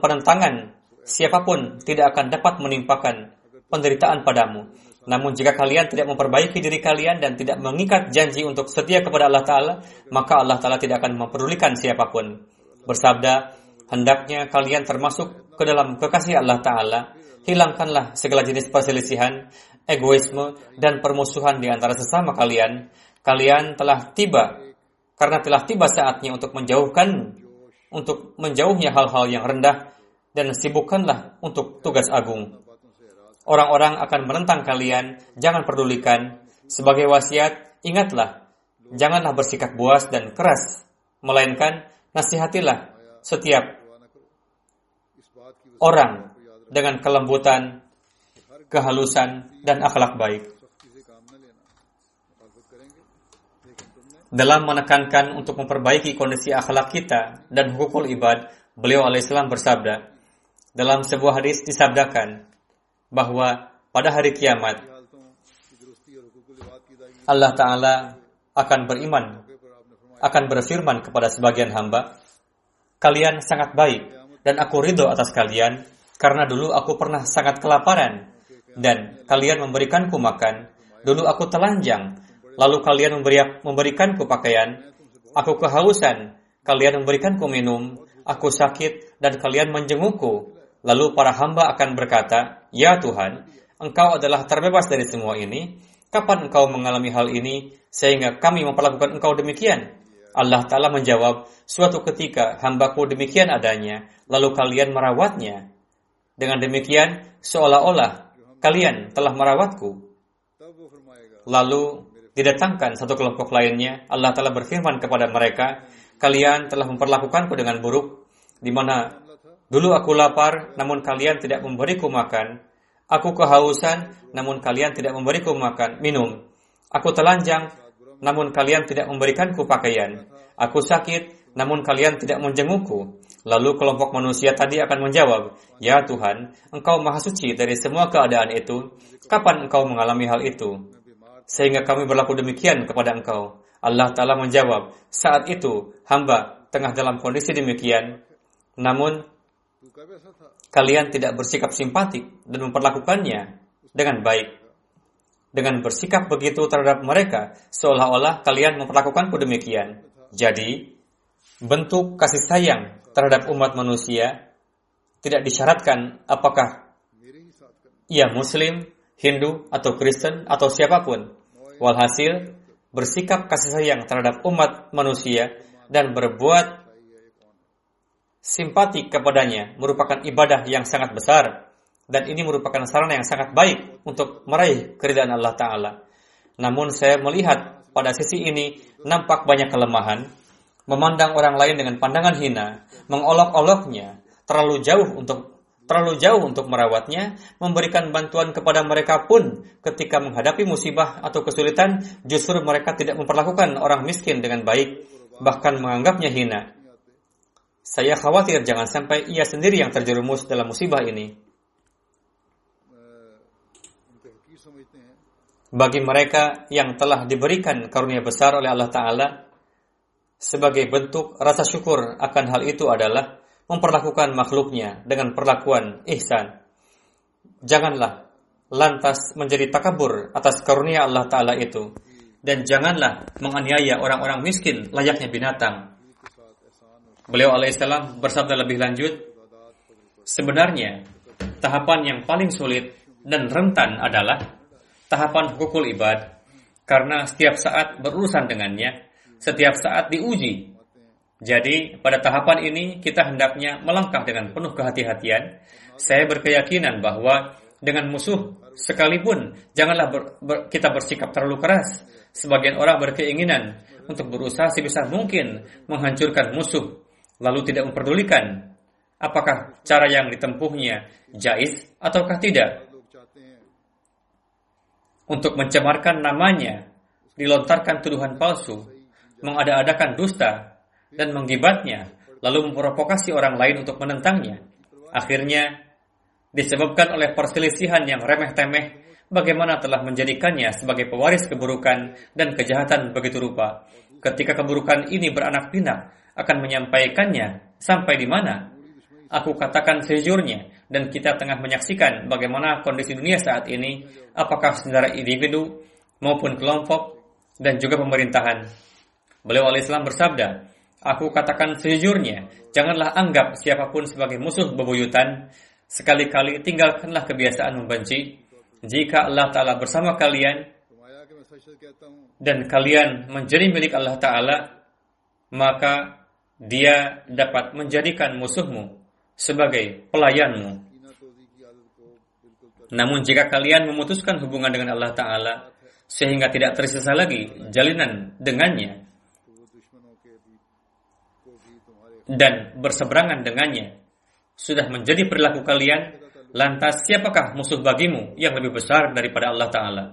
penentangan siapa pun tidak akan dapat menimpakan penderitaan padamu. Namun jika kalian tidak memperbaiki diri kalian dan tidak mengikat janji untuk setia kepada Allah Ta'ala, maka Allah Ta'ala tidak akan memperdulikan siapa pun. Bersabda, hendaknya kalian termasuk ke dalam kekasih Allah Ta'ala, hilangkanlah segala jenis perselisihan, egoisme, dan permusuhan di antara sesama kalian. Kalian telah tiba, karena telah tiba saatnya untuk menjauhkan, untuk menjauhnya hal-hal yang rendah, dan sibukkanlah untuk tugas agung orang-orang akan menentang kalian, jangan pedulikan. Sebagai wasiat, ingatlah, janganlah bersikap buas dan keras, melainkan nasihatilah setiap orang dengan kelembutan, kehalusan, dan akhlak baik. Dalam menekankan untuk memperbaiki kondisi akhlak kita dan hukum ibad, beliau alaihissalam bersabda, dalam sebuah hadis disabdakan, bahwa pada hari kiamat Allah Ta'ala akan beriman, akan berfirman kepada sebagian hamba, kalian sangat baik dan aku ridho atas kalian karena dulu aku pernah sangat kelaparan dan kalian memberikanku makan, dulu aku telanjang, lalu kalian memberi, memberikanku pakaian, aku kehausan, kalian memberikanku minum, aku sakit dan kalian menjengukku. Lalu para hamba akan berkata, Ya Tuhan, Engkau adalah terbebas dari semua ini. Kapan Engkau mengalami hal ini sehingga kami memperlakukan Engkau demikian? Allah Ta'ala menjawab, Suatu ketika hambaku demikian adanya, lalu kalian merawatnya. Dengan demikian, seolah-olah kalian telah merawatku. Lalu didatangkan satu kelompok lainnya, Allah Ta'ala berfirman kepada mereka, kalian telah memperlakukanku dengan buruk, di mana Dulu aku lapar, namun kalian tidak memberiku makan. Aku kehausan, namun kalian tidak memberiku makan, minum. Aku telanjang, namun kalian tidak memberikanku pakaian. Aku sakit, namun kalian tidak menjengukku. Lalu kelompok manusia tadi akan menjawab, Ya Tuhan, Engkau maha suci dari semua keadaan itu. Kapan Engkau mengalami hal itu? Sehingga kami berlaku demikian kepada Engkau. Allah Ta'ala menjawab, saat itu hamba tengah dalam kondisi demikian. Namun Kalian tidak bersikap simpatik dan memperlakukannya dengan baik. Dengan bersikap begitu terhadap mereka, seolah-olah kalian memperlakukanku demikian. Jadi, bentuk kasih sayang terhadap umat manusia tidak disyaratkan apakah ia Muslim, Hindu, atau Kristen, atau siapa pun. Walhasil, bersikap kasih sayang terhadap umat manusia dan berbuat simpati kepadanya merupakan ibadah yang sangat besar dan ini merupakan sarana yang sangat baik untuk meraih keridhaan Allah Ta'ala. Namun saya melihat pada sisi ini nampak banyak kelemahan, memandang orang lain dengan pandangan hina, mengolok-oloknya, terlalu jauh untuk terlalu jauh untuk merawatnya, memberikan bantuan kepada mereka pun ketika menghadapi musibah atau kesulitan, justru mereka tidak memperlakukan orang miskin dengan baik, bahkan menganggapnya hina. Saya khawatir jangan sampai ia sendiri yang terjerumus dalam musibah ini. Bagi mereka yang telah diberikan karunia besar oleh Allah Ta'ala, sebagai bentuk rasa syukur akan hal itu adalah memperlakukan makhluknya dengan perlakuan ihsan. Janganlah lantas menjadi takabur atas karunia Allah Ta'ala itu. Dan janganlah menganiaya orang-orang miskin layaknya binatang. Beliau alaihissalam bersabda lebih lanjut, sebenarnya tahapan yang paling sulit dan rentan adalah tahapan hukukul ibad karena setiap saat berurusan dengannya, setiap saat diuji. Jadi pada tahapan ini kita hendaknya melangkah dengan penuh kehati-hatian. Saya berkeyakinan bahwa dengan musuh sekalipun janganlah ber- ber- kita bersikap terlalu keras. Sebagian orang berkeinginan untuk berusaha sebisa mungkin menghancurkan musuh lalu tidak memperdulikan apakah cara yang ditempuhnya jais ataukah tidak. Untuk mencemarkan namanya, dilontarkan tuduhan palsu, mengada-adakan dusta, dan menggibatnya, lalu memprovokasi orang lain untuk menentangnya. Akhirnya, disebabkan oleh perselisihan yang remeh-temeh, bagaimana telah menjadikannya sebagai pewaris keburukan dan kejahatan begitu rupa. Ketika keburukan ini beranak pinak, akan menyampaikannya sampai di mana? Aku katakan sejujurnya, dan kita tengah menyaksikan bagaimana kondisi dunia saat ini, apakah secara individu maupun kelompok dan juga pemerintahan. Beliau Al Islam bersabda, Aku katakan sejujurnya, janganlah anggap siapa pun sebagai musuh bebuyutan. Sekali-kali tinggalkanlah kebiasaan membenci. Jika Allah Ta'ala bersama kalian, dan kalian menjadi milik Allah Ta'ala, maka dia dapat menjadikan musuhmu sebagai pelayanmu. Namun jika kalian memutuskan hubungan dengan Allah Ta'ala sehingga tidak tersisa lagi jalinan dengannya dan berseberangan dengannya, sudah menjadi perilaku kalian, lantas siapakah musuh bagimu yang lebih besar daripada Allah Ta'ala?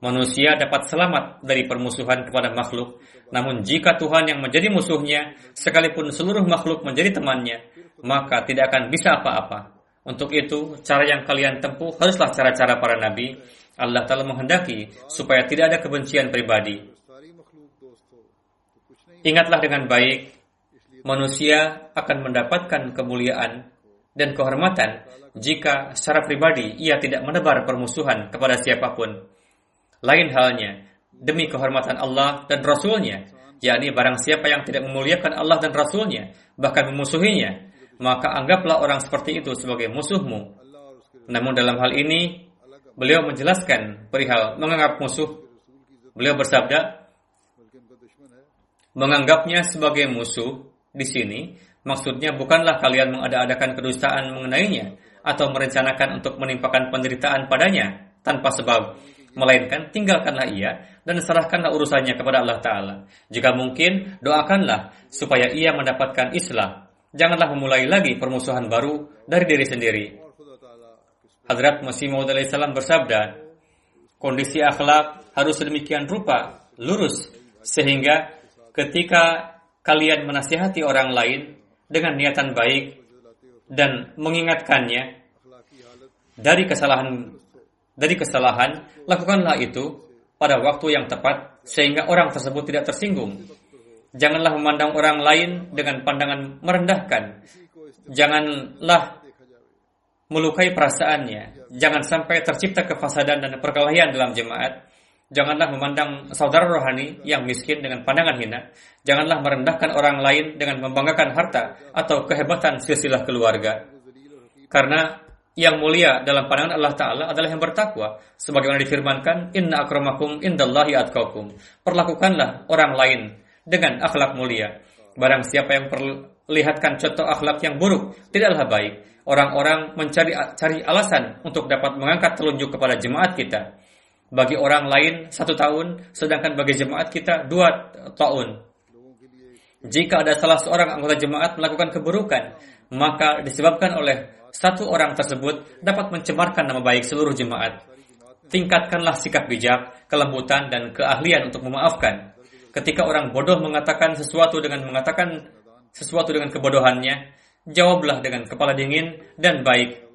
Manusia dapat selamat dari permusuhan kepada makhluk. Namun jika Tuhan yang menjadi musuhnya, sekalipun seluruh makhluk menjadi temannya, maka tidak akan bisa apa-apa. Untuk itu, cara yang kalian tempuh haruslah cara-cara para nabi. Allah telah menghendaki supaya tidak ada kebencian pribadi. Ingatlah dengan baik, manusia akan mendapatkan kemuliaan dan kehormatan jika secara pribadi ia tidak menebar permusuhan kepada siapa pun. Lain halnya, demi kehormatan Allah dan Rasulnya, yakni barang siapa yang tidak memuliakan Allah dan Rasulnya, bahkan memusuhinya, maka anggaplah orang seperti itu sebagai musuhmu. Namun dalam hal ini, beliau menjelaskan perihal menganggap musuh. Beliau bersabda, menganggapnya sebagai musuh di sini Maksudnya bukanlah kalian mengada-adakan kedustaan mengenainya atau merencanakan untuk menimpakan penderitaan padanya tanpa sebab, melainkan tinggalkanlah ia dan serahkanlah urusannya kepada Allah Ta'ala. Jika mungkin, doakanlah supaya ia mendapatkan Islam. Janganlah memulai lagi permusuhan baru dari diri sendiri. Hadrat Masih Maud salam bersabda, kondisi akhlak harus sedemikian rupa, lurus, sehingga ketika kalian menasihati orang lain, dengan niatan baik dan mengingatkannya dari kesalahan dari kesalahan lakukanlah itu pada waktu yang tepat sehingga orang tersebut tidak tersinggung janganlah memandang orang lain dengan pandangan merendahkan janganlah melukai perasaannya jangan sampai tercipta kefasadan dan perkelahian dalam jemaat Janganlah memandang saudara rohani yang miskin dengan pandangan hina. Janganlah merendahkan orang lain dengan membanggakan harta atau kehebatan silsilah keluarga. Karena yang mulia dalam pandangan Allah Ta'ala adalah yang bertakwa. Sebagaimana difirmankan, Inna akramakum indallahi atqakum. Perlakukanlah orang lain dengan akhlak mulia. Barang siapa yang perlihatkan contoh akhlak yang buruk, tidaklah baik. Orang-orang mencari cari alasan untuk dapat mengangkat telunjuk kepada jemaat kita bagi orang lain satu tahun, sedangkan bagi jemaat kita dua tahun. Jika ada salah seorang anggota jemaat melakukan keburukan, maka disebabkan oleh satu orang tersebut dapat mencemarkan nama baik seluruh jemaat. Tingkatkanlah sikap bijak, kelembutan, dan keahlian untuk memaafkan. Ketika orang bodoh mengatakan sesuatu dengan mengatakan sesuatu dengan kebodohannya, jawablah dengan kepala dingin dan baik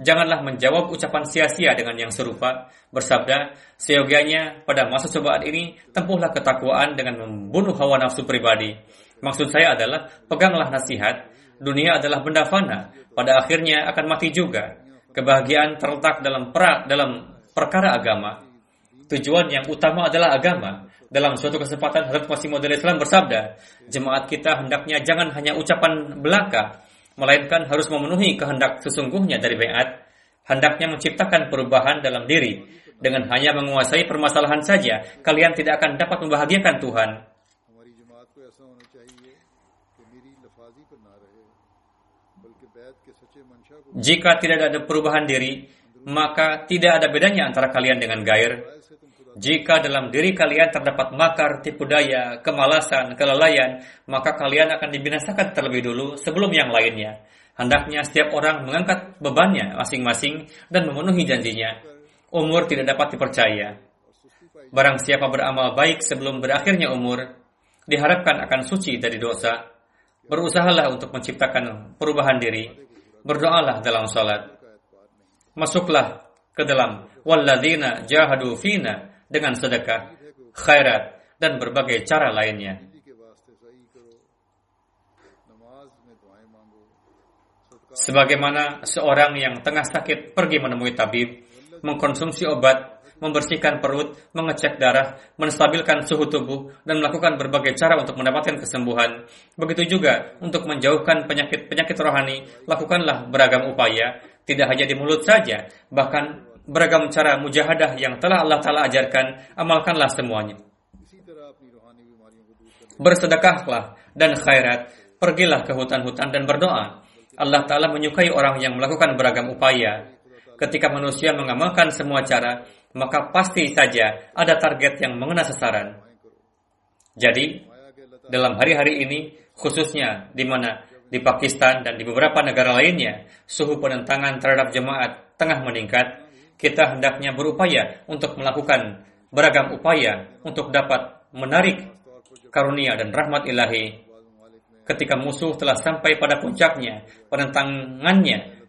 Janganlah menjawab ucapan sia-sia dengan yang serupa. Bersabda, seyogianya pada masa cobaan ini, tempuhlah ketakwaan dengan membunuh hawa nafsu pribadi. Maksud saya adalah, peganglah nasihat. Dunia adalah benda fana. Pada akhirnya akan mati juga. Kebahagiaan terletak dalam pra, dalam perkara agama. Tujuan yang utama adalah agama. Dalam suatu kesempatan, Hazrat Masih Maud Islam bersabda, jemaat kita hendaknya jangan hanya ucapan belaka, melainkan harus memenuhi kehendak sesungguhnya dari bayat, hendaknya menciptakan perubahan dalam diri. Dengan hanya menguasai permasalahan saja, kalian tidak akan dapat membahagiakan Tuhan. Jika tidak ada perubahan diri, maka tidak ada bedanya antara kalian dengan gair jika dalam diri kalian terdapat makar, tipu daya, kemalasan, kelalaian, maka kalian akan dibinasakan terlebih dulu sebelum yang lainnya. Hendaknya setiap orang mengangkat bebannya masing-masing dan memenuhi janjinya. Umur tidak dapat dipercaya. Barang siapa beramal baik sebelum berakhirnya umur, diharapkan akan suci dari dosa. Berusahalah untuk menciptakan perubahan diri. Berdoalah dalam salat. Masuklah ke dalam walladzina jahadu fina dengan sedekah, khairat, dan berbagai cara lainnya. Sebagaimana seorang yang tengah sakit pergi menemui tabib, mengkonsumsi obat, membersihkan perut, mengecek darah, menstabilkan suhu tubuh, dan melakukan berbagai cara untuk mendapatkan kesembuhan. Begitu juga untuk menjauhkan penyakit-penyakit rohani, lakukanlah beragam upaya, tidak hanya di mulut saja, bahkan beragam cara mujahadah yang telah Allah Ta'ala ajarkan, amalkanlah semuanya. Bersedekahlah dan khairat, pergilah ke hutan-hutan dan berdoa. Allah Ta'ala menyukai orang yang melakukan beragam upaya. Ketika manusia mengamalkan semua cara, maka pasti saja ada target yang mengena sasaran. Jadi, dalam hari-hari ini, khususnya di mana di Pakistan dan di beberapa negara lainnya, suhu penentangan terhadap jemaat tengah meningkat, kita hendaknya berupaya untuk melakukan beragam upaya untuk dapat menarik karunia dan rahmat ilahi ketika musuh telah sampai pada puncaknya, penentangannya,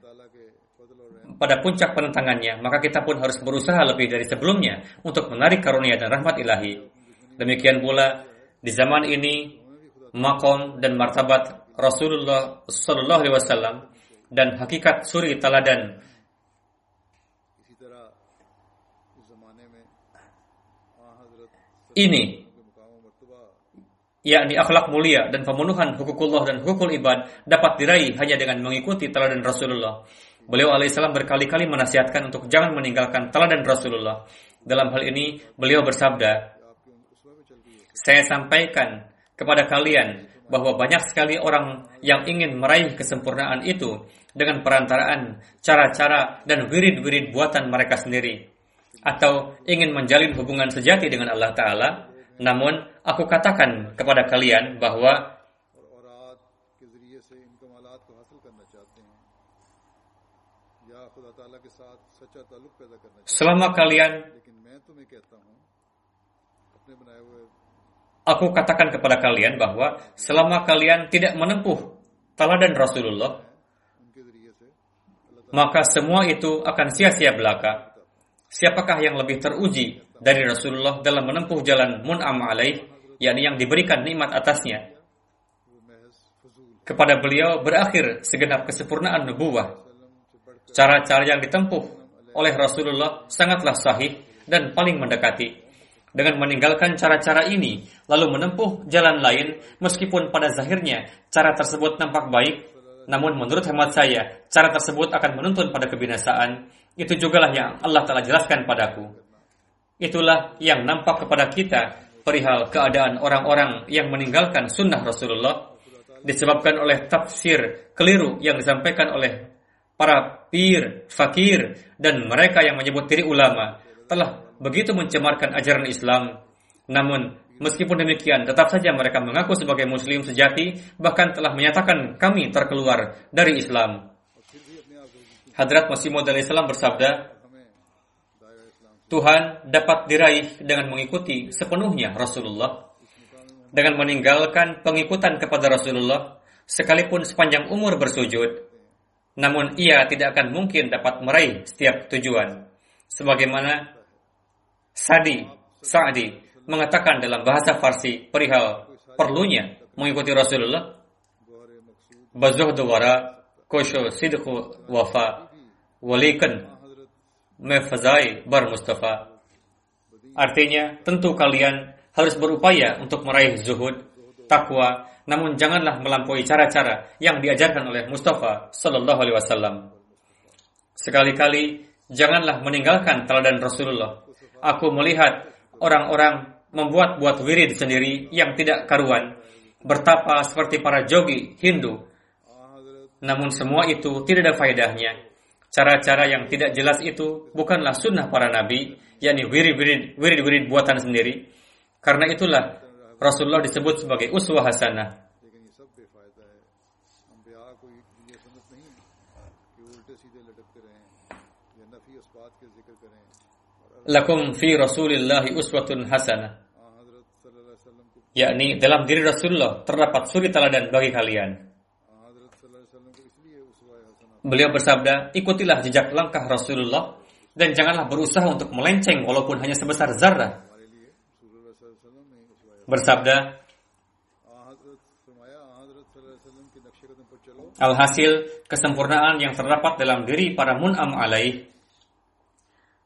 pada puncak penentangannya, maka kita pun harus berusaha lebih dari sebelumnya untuk menarik karunia dan rahmat ilahi. Demikian pula di zaman ini makom dan martabat Rasulullah Sallallahu Alaihi Wasallam dan hakikat suri teladan ini yakni akhlak mulia dan pemenuhan hukukullah dan hukukul ibad dapat diraih hanya dengan mengikuti teladan Rasulullah. Beliau alaihissalam berkali-kali menasihatkan untuk jangan meninggalkan teladan Rasulullah. Dalam hal ini, beliau bersabda, Saya sampaikan kepada kalian bahwa banyak sekali orang yang ingin meraih kesempurnaan itu dengan perantaraan cara-cara dan wirid-wirid buatan mereka sendiri. Atau ingin menjalin hubungan sejati dengan Allah Ta'ala, namun aku katakan kepada kalian bahwa selama kalian aku katakan kepada kalian bahwa selama kalian tidak menempuh teladan Rasulullah maka semua itu akan sia-sia belaka. Siapakah yang lebih teruji dari Rasulullah dalam menempuh jalan mun'am alaih yakni yang diberikan nikmat atasnya. Kepada beliau berakhir segenap kesempurnaan nubuah. Cara-cara yang ditempuh oleh Rasulullah sangatlah sahih dan paling mendekati. Dengan meninggalkan cara-cara ini, lalu menempuh jalan lain, meskipun pada zahirnya cara tersebut nampak baik, namun menurut hemat saya, cara tersebut akan menuntun pada kebinasaan. Itu jugalah yang Allah telah jelaskan padaku. Itulah yang nampak kepada kita perihal keadaan orang-orang yang meninggalkan sunnah Rasulullah disebabkan oleh tafsir keliru yang disampaikan oleh para pir, fakir, dan mereka yang menyebut diri ulama telah begitu mencemarkan ajaran Islam. Namun, meskipun demikian, tetap saja mereka mengaku sebagai muslim sejati, bahkan telah menyatakan kami terkeluar dari Islam. Hadrat Masih Maud Islam bersabda, Tuhan dapat diraih dengan mengikuti sepenuhnya Rasulullah, dengan meninggalkan pengikutan kepada Rasulullah, sekalipun sepanjang umur bersujud, namun ia tidak akan mungkin dapat meraih setiap tujuan. Sebagaimana Sadi, Sa'di mengatakan dalam bahasa Farsi perihal perlunya mengikuti Rasulullah, Bazuhdu wara, kosho sidku wafa, walikan mefazai bar Mustafa. Artinya, tentu kalian harus berupaya untuk meraih zuhud, takwa, namun janganlah melampaui cara-cara yang diajarkan oleh Mustafa Sallallahu Alaihi Wasallam. Sekali-kali janganlah meninggalkan teladan Rasulullah. Aku melihat orang-orang membuat-buat wirid sendiri yang tidak karuan, bertapa seperti para jogi Hindu. Namun semua itu tidak ada faedahnya Cara-cara yang tidak jelas itu bukanlah sunnah para nabi, yakni wirid-wirid buatan sendiri. Karena itulah Rasulullah disebut sebagai uswah hasanah. Lakum fi Rasulillahi uswatun hasanah. Yakni dalam diri Rasulullah terdapat suri teladan bagi kalian. Beliau bersabda, ikutilah jejak langkah Rasulullah dan janganlah berusaha untuk melenceng walaupun hanya sebesar zarah. Bersabda, Alhasil, kesempurnaan yang terdapat dalam diri para mun'am alaih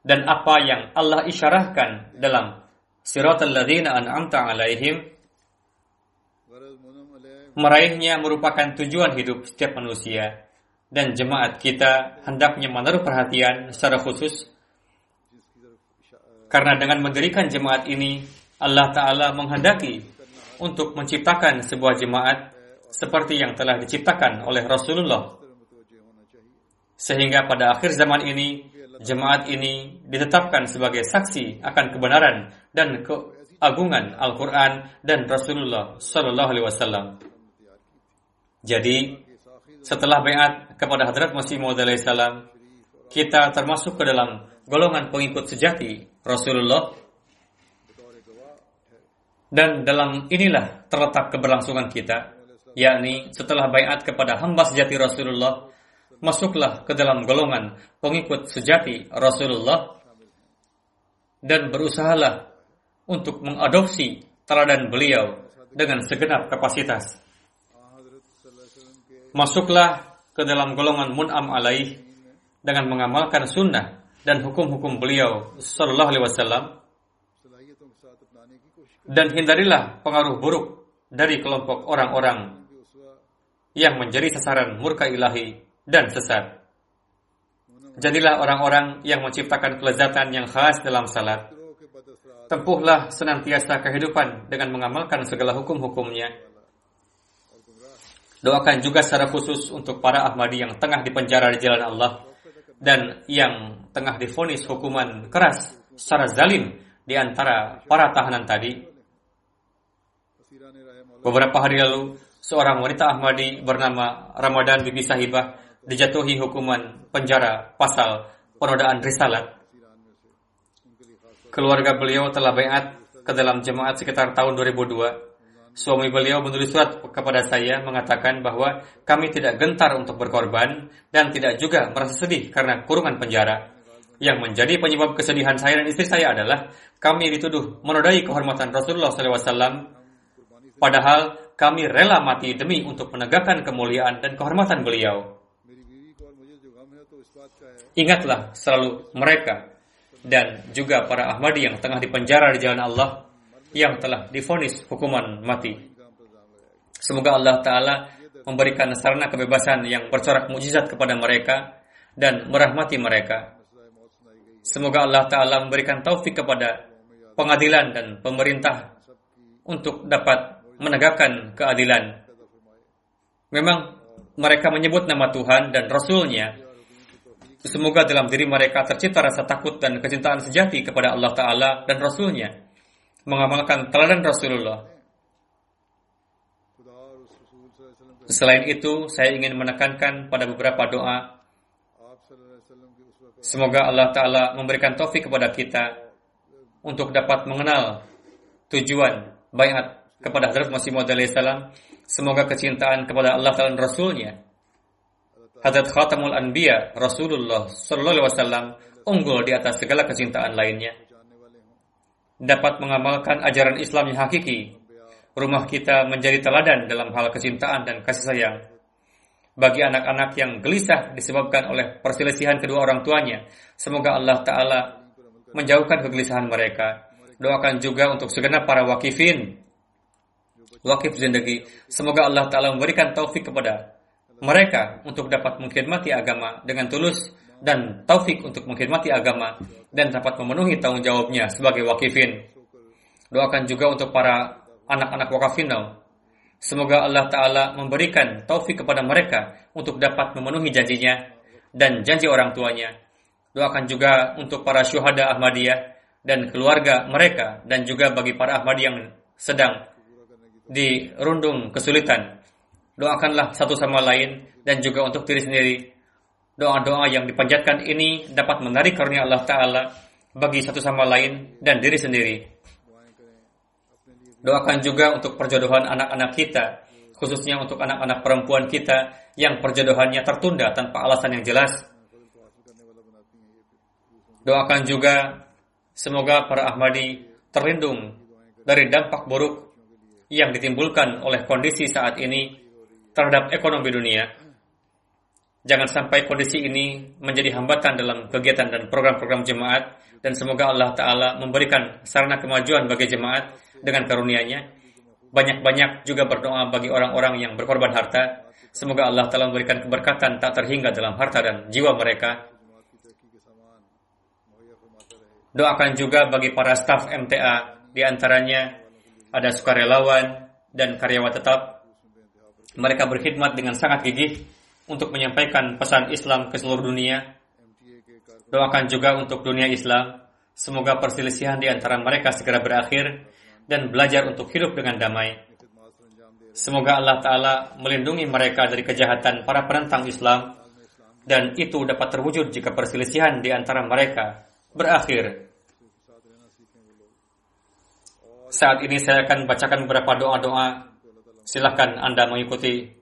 dan apa yang Allah isyarahkan dalam siratal ladzina an'amta alaihim meraihnya merupakan tujuan hidup setiap manusia dan jemaat kita hendaknya menaruh perhatian secara khusus. Karena dengan mendirikan jemaat ini Allah Ta'ala menghendaki untuk menciptakan sebuah jemaat seperti yang telah diciptakan oleh Rasulullah sehingga pada akhir zaman ini jemaat ini ditetapkan sebagai saksi akan kebenaran dan keagungan Al-Quran dan Rasulullah Sallallahu Alaihi Wasallam. Jadi setelah bayat kepada Hadrat Masih Maud salam, kita termasuk ke dalam golongan pengikut sejati Rasulullah Dan dalam inilah terletak keberlangsungan kita, yakni setelah bayat kepada hamba sejati Rasulullah, masuklah ke dalam golongan pengikut sejati Rasulullah dan berusahalah untuk mengadopsi teladan beliau dengan segenap kapasitas. Masuklah ke dalam golongan mun'am alaih dengan mengamalkan sunnah dan hukum-hukum beliau sallallahu alaihi wasallam dan hindarilah pengaruh buruk dari kelompok orang-orang yang menjadi sasaran murka ilahi dan sesat. Jadilah orang-orang yang menciptakan kelezatan yang khas dalam salat. Tempuhlah senantiasa kehidupan dengan mengamalkan segala hukum-hukumnya. Doakan juga secara khusus untuk para Ahmadi yang tengah dipenjara di jalan Allah dan yang tengah difonis hukuman keras secara zalim di antara para tahanan tadi Beberapa hari lalu, seorang wanita Ahmadi bernama Ramadan Bibi Sahibah dijatuhi hukuman penjara pasal penodaan risalat. Keluarga beliau telah bayat ke dalam jemaat sekitar tahun 2002. Suami beliau menulis surat kepada saya mengatakan bahwa kami tidak gentar untuk berkorban dan tidak juga merasa sedih karena kurungan penjara. Yang menjadi penyebab kesedihan saya dan istri saya adalah kami dituduh menodai kehormatan Rasulullah SAW Padahal kami rela mati demi untuk menegakkan kemuliaan dan kehormatan beliau. Ingatlah selalu mereka dan juga para Ahmadi yang tengah dipenjara di jalan Allah yang telah difonis hukuman mati. Semoga Allah Ta'ala memberikan sarana kebebasan yang bercorak mujizat kepada mereka dan merahmati mereka. Semoga Allah Ta'ala memberikan taufik kepada pengadilan dan pemerintah untuk dapat menegakkan keadilan. Memang mereka menyebut nama Tuhan dan Rasulnya. Semoga dalam diri mereka tercipta rasa takut dan kecintaan sejati kepada Allah Ta'ala dan Rasulnya. Mengamalkan teladan Rasulullah. Selain itu, saya ingin menekankan pada beberapa doa. Semoga Allah Ta'ala memberikan taufik kepada kita untuk dapat mengenal tujuan bayat kepada Hazrat Masih Maud salam semoga kecintaan kepada Allah dan Rasulnya. Hazrat Khatamul Anbiya Rasulullah Sallallahu Alaihi Wasallam unggul di atas segala kecintaan lainnya. Dapat mengamalkan ajaran Islam yang hakiki. Rumah kita menjadi teladan dalam hal kecintaan dan kasih sayang. Bagi anak-anak yang gelisah disebabkan oleh perselisihan kedua orang tuanya semoga Allah Ta'ala menjauhkan kegelisahan mereka. Doakan juga untuk segenap para wakifin wakif zindagi. Semoga Allah Ta'ala memberikan taufik kepada mereka untuk dapat mengkhidmati agama dengan tulus dan taufik untuk mengkhidmati agama dan dapat memenuhi tanggung jawabnya sebagai wakifin. Doakan juga untuk para anak-anak wakafinal. Semoga Allah Ta'ala memberikan taufik kepada mereka untuk dapat memenuhi janjinya dan janji orang tuanya. Doakan juga untuk para syuhada Ahmadiyah dan keluarga mereka dan juga bagi para Ahmadiyah yang sedang di rundung kesulitan. Doakanlah satu sama lain dan juga untuk diri sendiri. Doa-doa yang dipanjatkan ini dapat menarik karunia Allah Ta'ala bagi satu sama lain dan diri sendiri. Doakan juga untuk perjodohan anak-anak kita, khususnya untuk anak-anak perempuan kita yang perjodohannya tertunda tanpa alasan yang jelas. Doakan juga semoga para Ahmadi terlindung dari dampak buruk yang ditimbulkan oleh kondisi saat ini terhadap ekonomi dunia. Jangan sampai kondisi ini menjadi hambatan dalam kegiatan dan program-program jemaat dan semoga Allah Ta'ala memberikan sarana kemajuan bagi jemaat dengan karunia-Nya. Banyak-banyak juga berdoa bagi orang-orang yang berkorban harta. Semoga Allah Ta'ala memberikan keberkatan tak terhingga dalam harta dan jiwa mereka. Doakan juga bagi para staf MTA, di antaranya ada sukarelawan dan karyawan tetap. Mereka berkhidmat dengan sangat gigih untuk menyampaikan pesan Islam ke seluruh dunia. Doakan juga untuk dunia Islam, semoga perselisihan di antara mereka segera berakhir dan belajar untuk hidup dengan damai. Semoga Allah Ta'ala melindungi mereka dari kejahatan para penentang Islam dan itu dapat terwujud jika perselisihan di antara mereka berakhir Saat ini saya akan bacakan beberapa doa-doa. Silahkan Anda mengikuti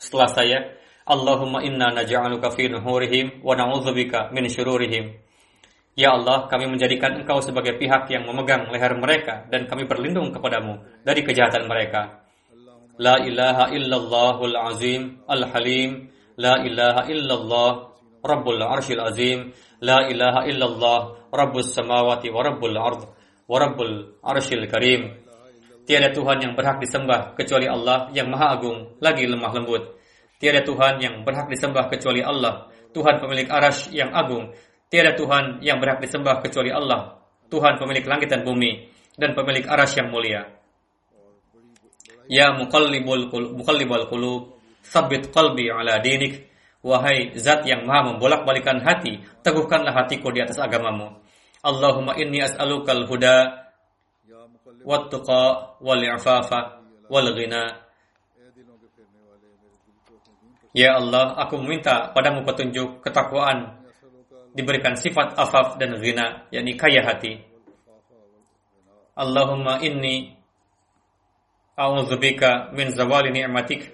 setelah saya. Allahumma inna naj'aluka fi nuhurihim wa na'udzubika min syururihim. Ya Allah, kami menjadikan Engkau sebagai pihak yang memegang leher mereka dan kami berlindung kepadamu dari kejahatan mereka. La ilaha illallahul azim al-halim. La ilaha illallah rabbul arshil azim. La ilaha illallah rabbus samawati wa rabbul ard wa rabbul arshil karim. Tiada Tuhan yang berhak disembah kecuali Allah yang maha agung lagi lemah lembut. Tiada Tuhan yang berhak disembah kecuali Allah, Tuhan pemilik arash yang agung. Tiada Tuhan yang berhak disembah kecuali Allah, Tuhan pemilik langit dan bumi, dan pemilik arash yang mulia. Ya muqallibul muqallibal qulub, sabit qalbi ala dinik. Wahai zat yang maha membolak-balikan hati, teguhkanlah hatiku di atas agamamu. Allahumma inni as'alukal huda, wat tuqa, wal ifafa, wal ghina, Ya Allah, aku meminta padamu petunjuk, ketakwaan, diberikan sifat afaf dan ghina, yakni kaya hati. Allahumma inni a'udzubika min zawali ni'matik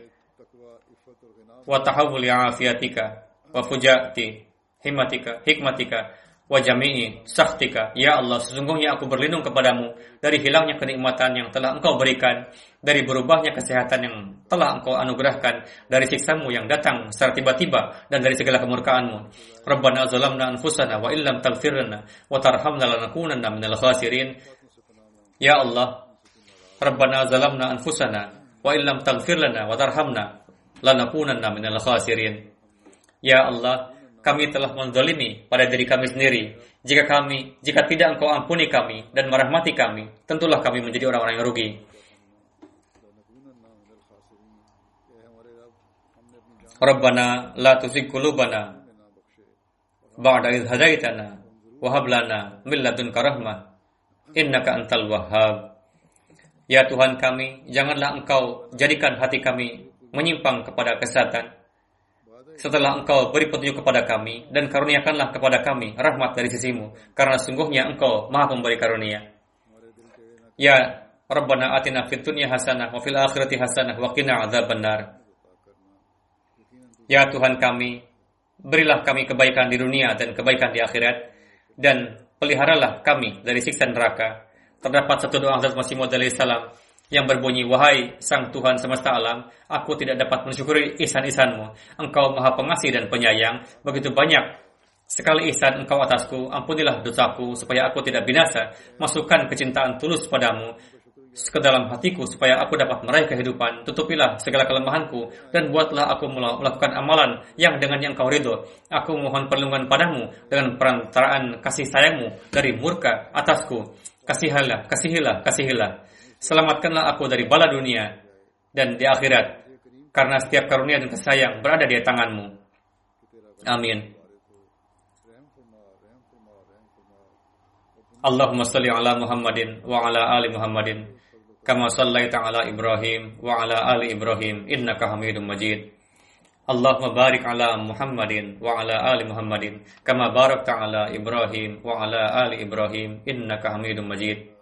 wa tahawuli afiatika wa fujati hikmatika hikmatika wa jami'i saktika. Ya Allah, sesungguhnya aku berlindung kepadamu dari hilangnya kenikmatan yang telah engkau berikan, dari berubahnya kesehatan yang telah engkau anugerahkan, dari siksamu yang datang secara tiba-tiba, dan dari segala kemurkaanmu. Rabbana zalamna anfusana wa illam taghfirlana wa tarhamna lanakunanna minal khasirin. Ya Allah, Rabbana zalamna anfusana wa illam taghfirlana wa tarhamna lanakunanna minal khasirin. Ya Allah, kami telah menzalimi pada diri kami sendiri. Jika kami, jika tidak engkau ampuni kami dan merahmati kami, tentulah kami menjadi orang-orang yang rugi. Rabbana la tuzigh qulubana ba'da idh hadaitana wa hab lana min ladunka rahmah innaka antal wahhab. Ya Tuhan kami, janganlah Engkau jadikan hati kami menyimpang kepada kesatan setelah engkau beri petunjuk kepada kami dan karuniakanlah kepada kami rahmat dari sisimu karena sungguhnya engkau maha pemberi karunia. Ya Rabbana atina fid dunya hasanah wa fil akhirati hasanah wa qina adzabannar Ya Tuhan kami berilah kami kebaikan di dunia dan kebaikan di akhirat dan peliharalah kami dari siksa neraka. Terdapat satu doa Hazrat Masih Maud salam yang berbunyi, Wahai Sang Tuhan semesta alam, aku tidak dapat mensyukuri ihsan-ihsanmu. Engkau maha pengasih dan penyayang, begitu banyak sekali ihsan engkau atasku, ampunilah dosaku, supaya aku tidak binasa. Masukkan kecintaan tulus padamu ke dalam hatiku, supaya aku dapat meraih kehidupan. Tutupilah segala kelemahanku, dan buatlah aku melakukan amalan yang dengan yang kau ridho. Aku mohon perlindungan padamu dengan perantaraan kasih sayangmu dari murka atasku. Kasihilah, kasihilah, kasihilah. Selamatkanlah aku dari bala dunia dan di akhirat, karena setiap karunia dan kesayang berada di tanganmu. Amin. Allahumma salli ala Muhammadin wa ala ali Muhammadin kama sallaita ala Ibrahim wa ala ali Ibrahim innaka Hamidum Majid. Allahumma barik ala Muhammadin wa ala ali Muhammadin kama barakta ala Ibrahim wa ala ali Ibrahim innaka Hamidum Majid.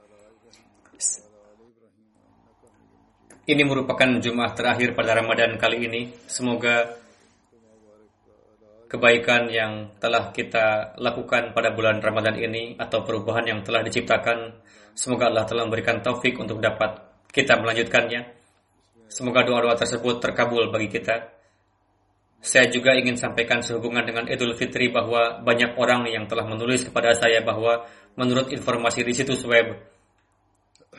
Ini merupakan Jumat terakhir pada Ramadan kali ini. Semoga kebaikan yang telah kita lakukan pada bulan Ramadan ini atau perubahan yang telah diciptakan, semoga Allah telah memberikan taufik untuk dapat kita melanjutkannya. Semoga doa-doa tersebut terkabul bagi kita. Saya juga ingin sampaikan sehubungan dengan Idul Fitri bahwa banyak orang yang telah menulis kepada saya bahwa menurut informasi di situs web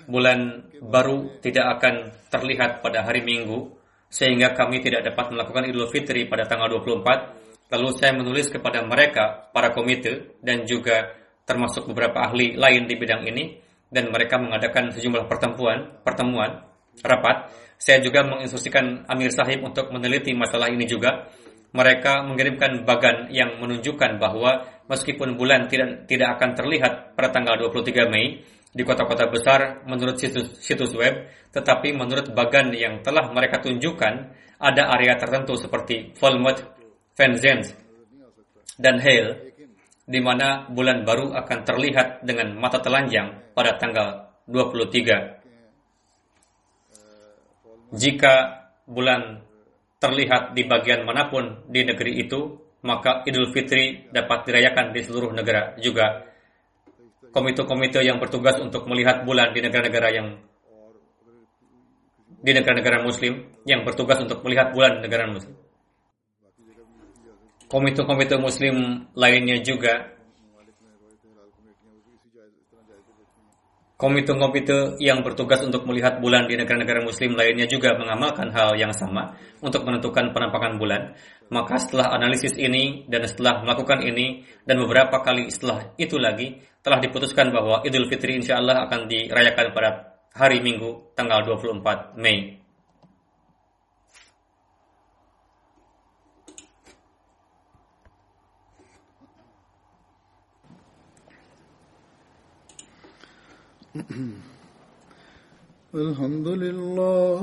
bulan baru tidak akan terlihat pada hari Minggu, sehingga kami tidak dapat melakukan Idul Fitri pada tanggal 24. Lalu saya menulis kepada mereka, para komite, dan juga termasuk beberapa ahli lain di bidang ini, dan mereka mengadakan sejumlah pertemuan, pertemuan, rapat. Saya juga menginstruksikan Amir Sahib untuk meneliti masalah ini juga. Mereka mengirimkan bagan yang menunjukkan bahwa meskipun bulan tidak tidak akan terlihat pada tanggal 23 Mei, di kota-kota besar menurut situs, situs web, tetapi menurut bagan yang telah mereka tunjukkan, ada area tertentu seperti Volmut, Fenzens, dan Hale, di mana bulan baru akan terlihat dengan mata telanjang pada tanggal 23. Jika bulan terlihat di bagian mana pun di negeri itu, maka Idul Fitri dapat dirayakan di seluruh negara juga. Komite-komite yang bertugas untuk melihat bulan di negara-negara yang di negara-negara muslim yang bertugas untuk melihat bulan di negara muslim. Komite-komite muslim lainnya juga Komite-komite yang bertugas untuk melihat bulan di negara-negara muslim lainnya juga mengamalkan hal yang sama untuk menentukan penampakan bulan. Maka setelah analisis ini dan setelah melakukan ini dan beberapa kali setelah itu lagi telah diputuskan bahwa Idul Fitri insya Allah akan dirayakan pada hari Minggu tanggal 24 Mei الحمد لله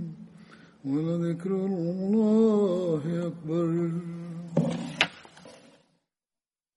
ولذكر الله أكبر.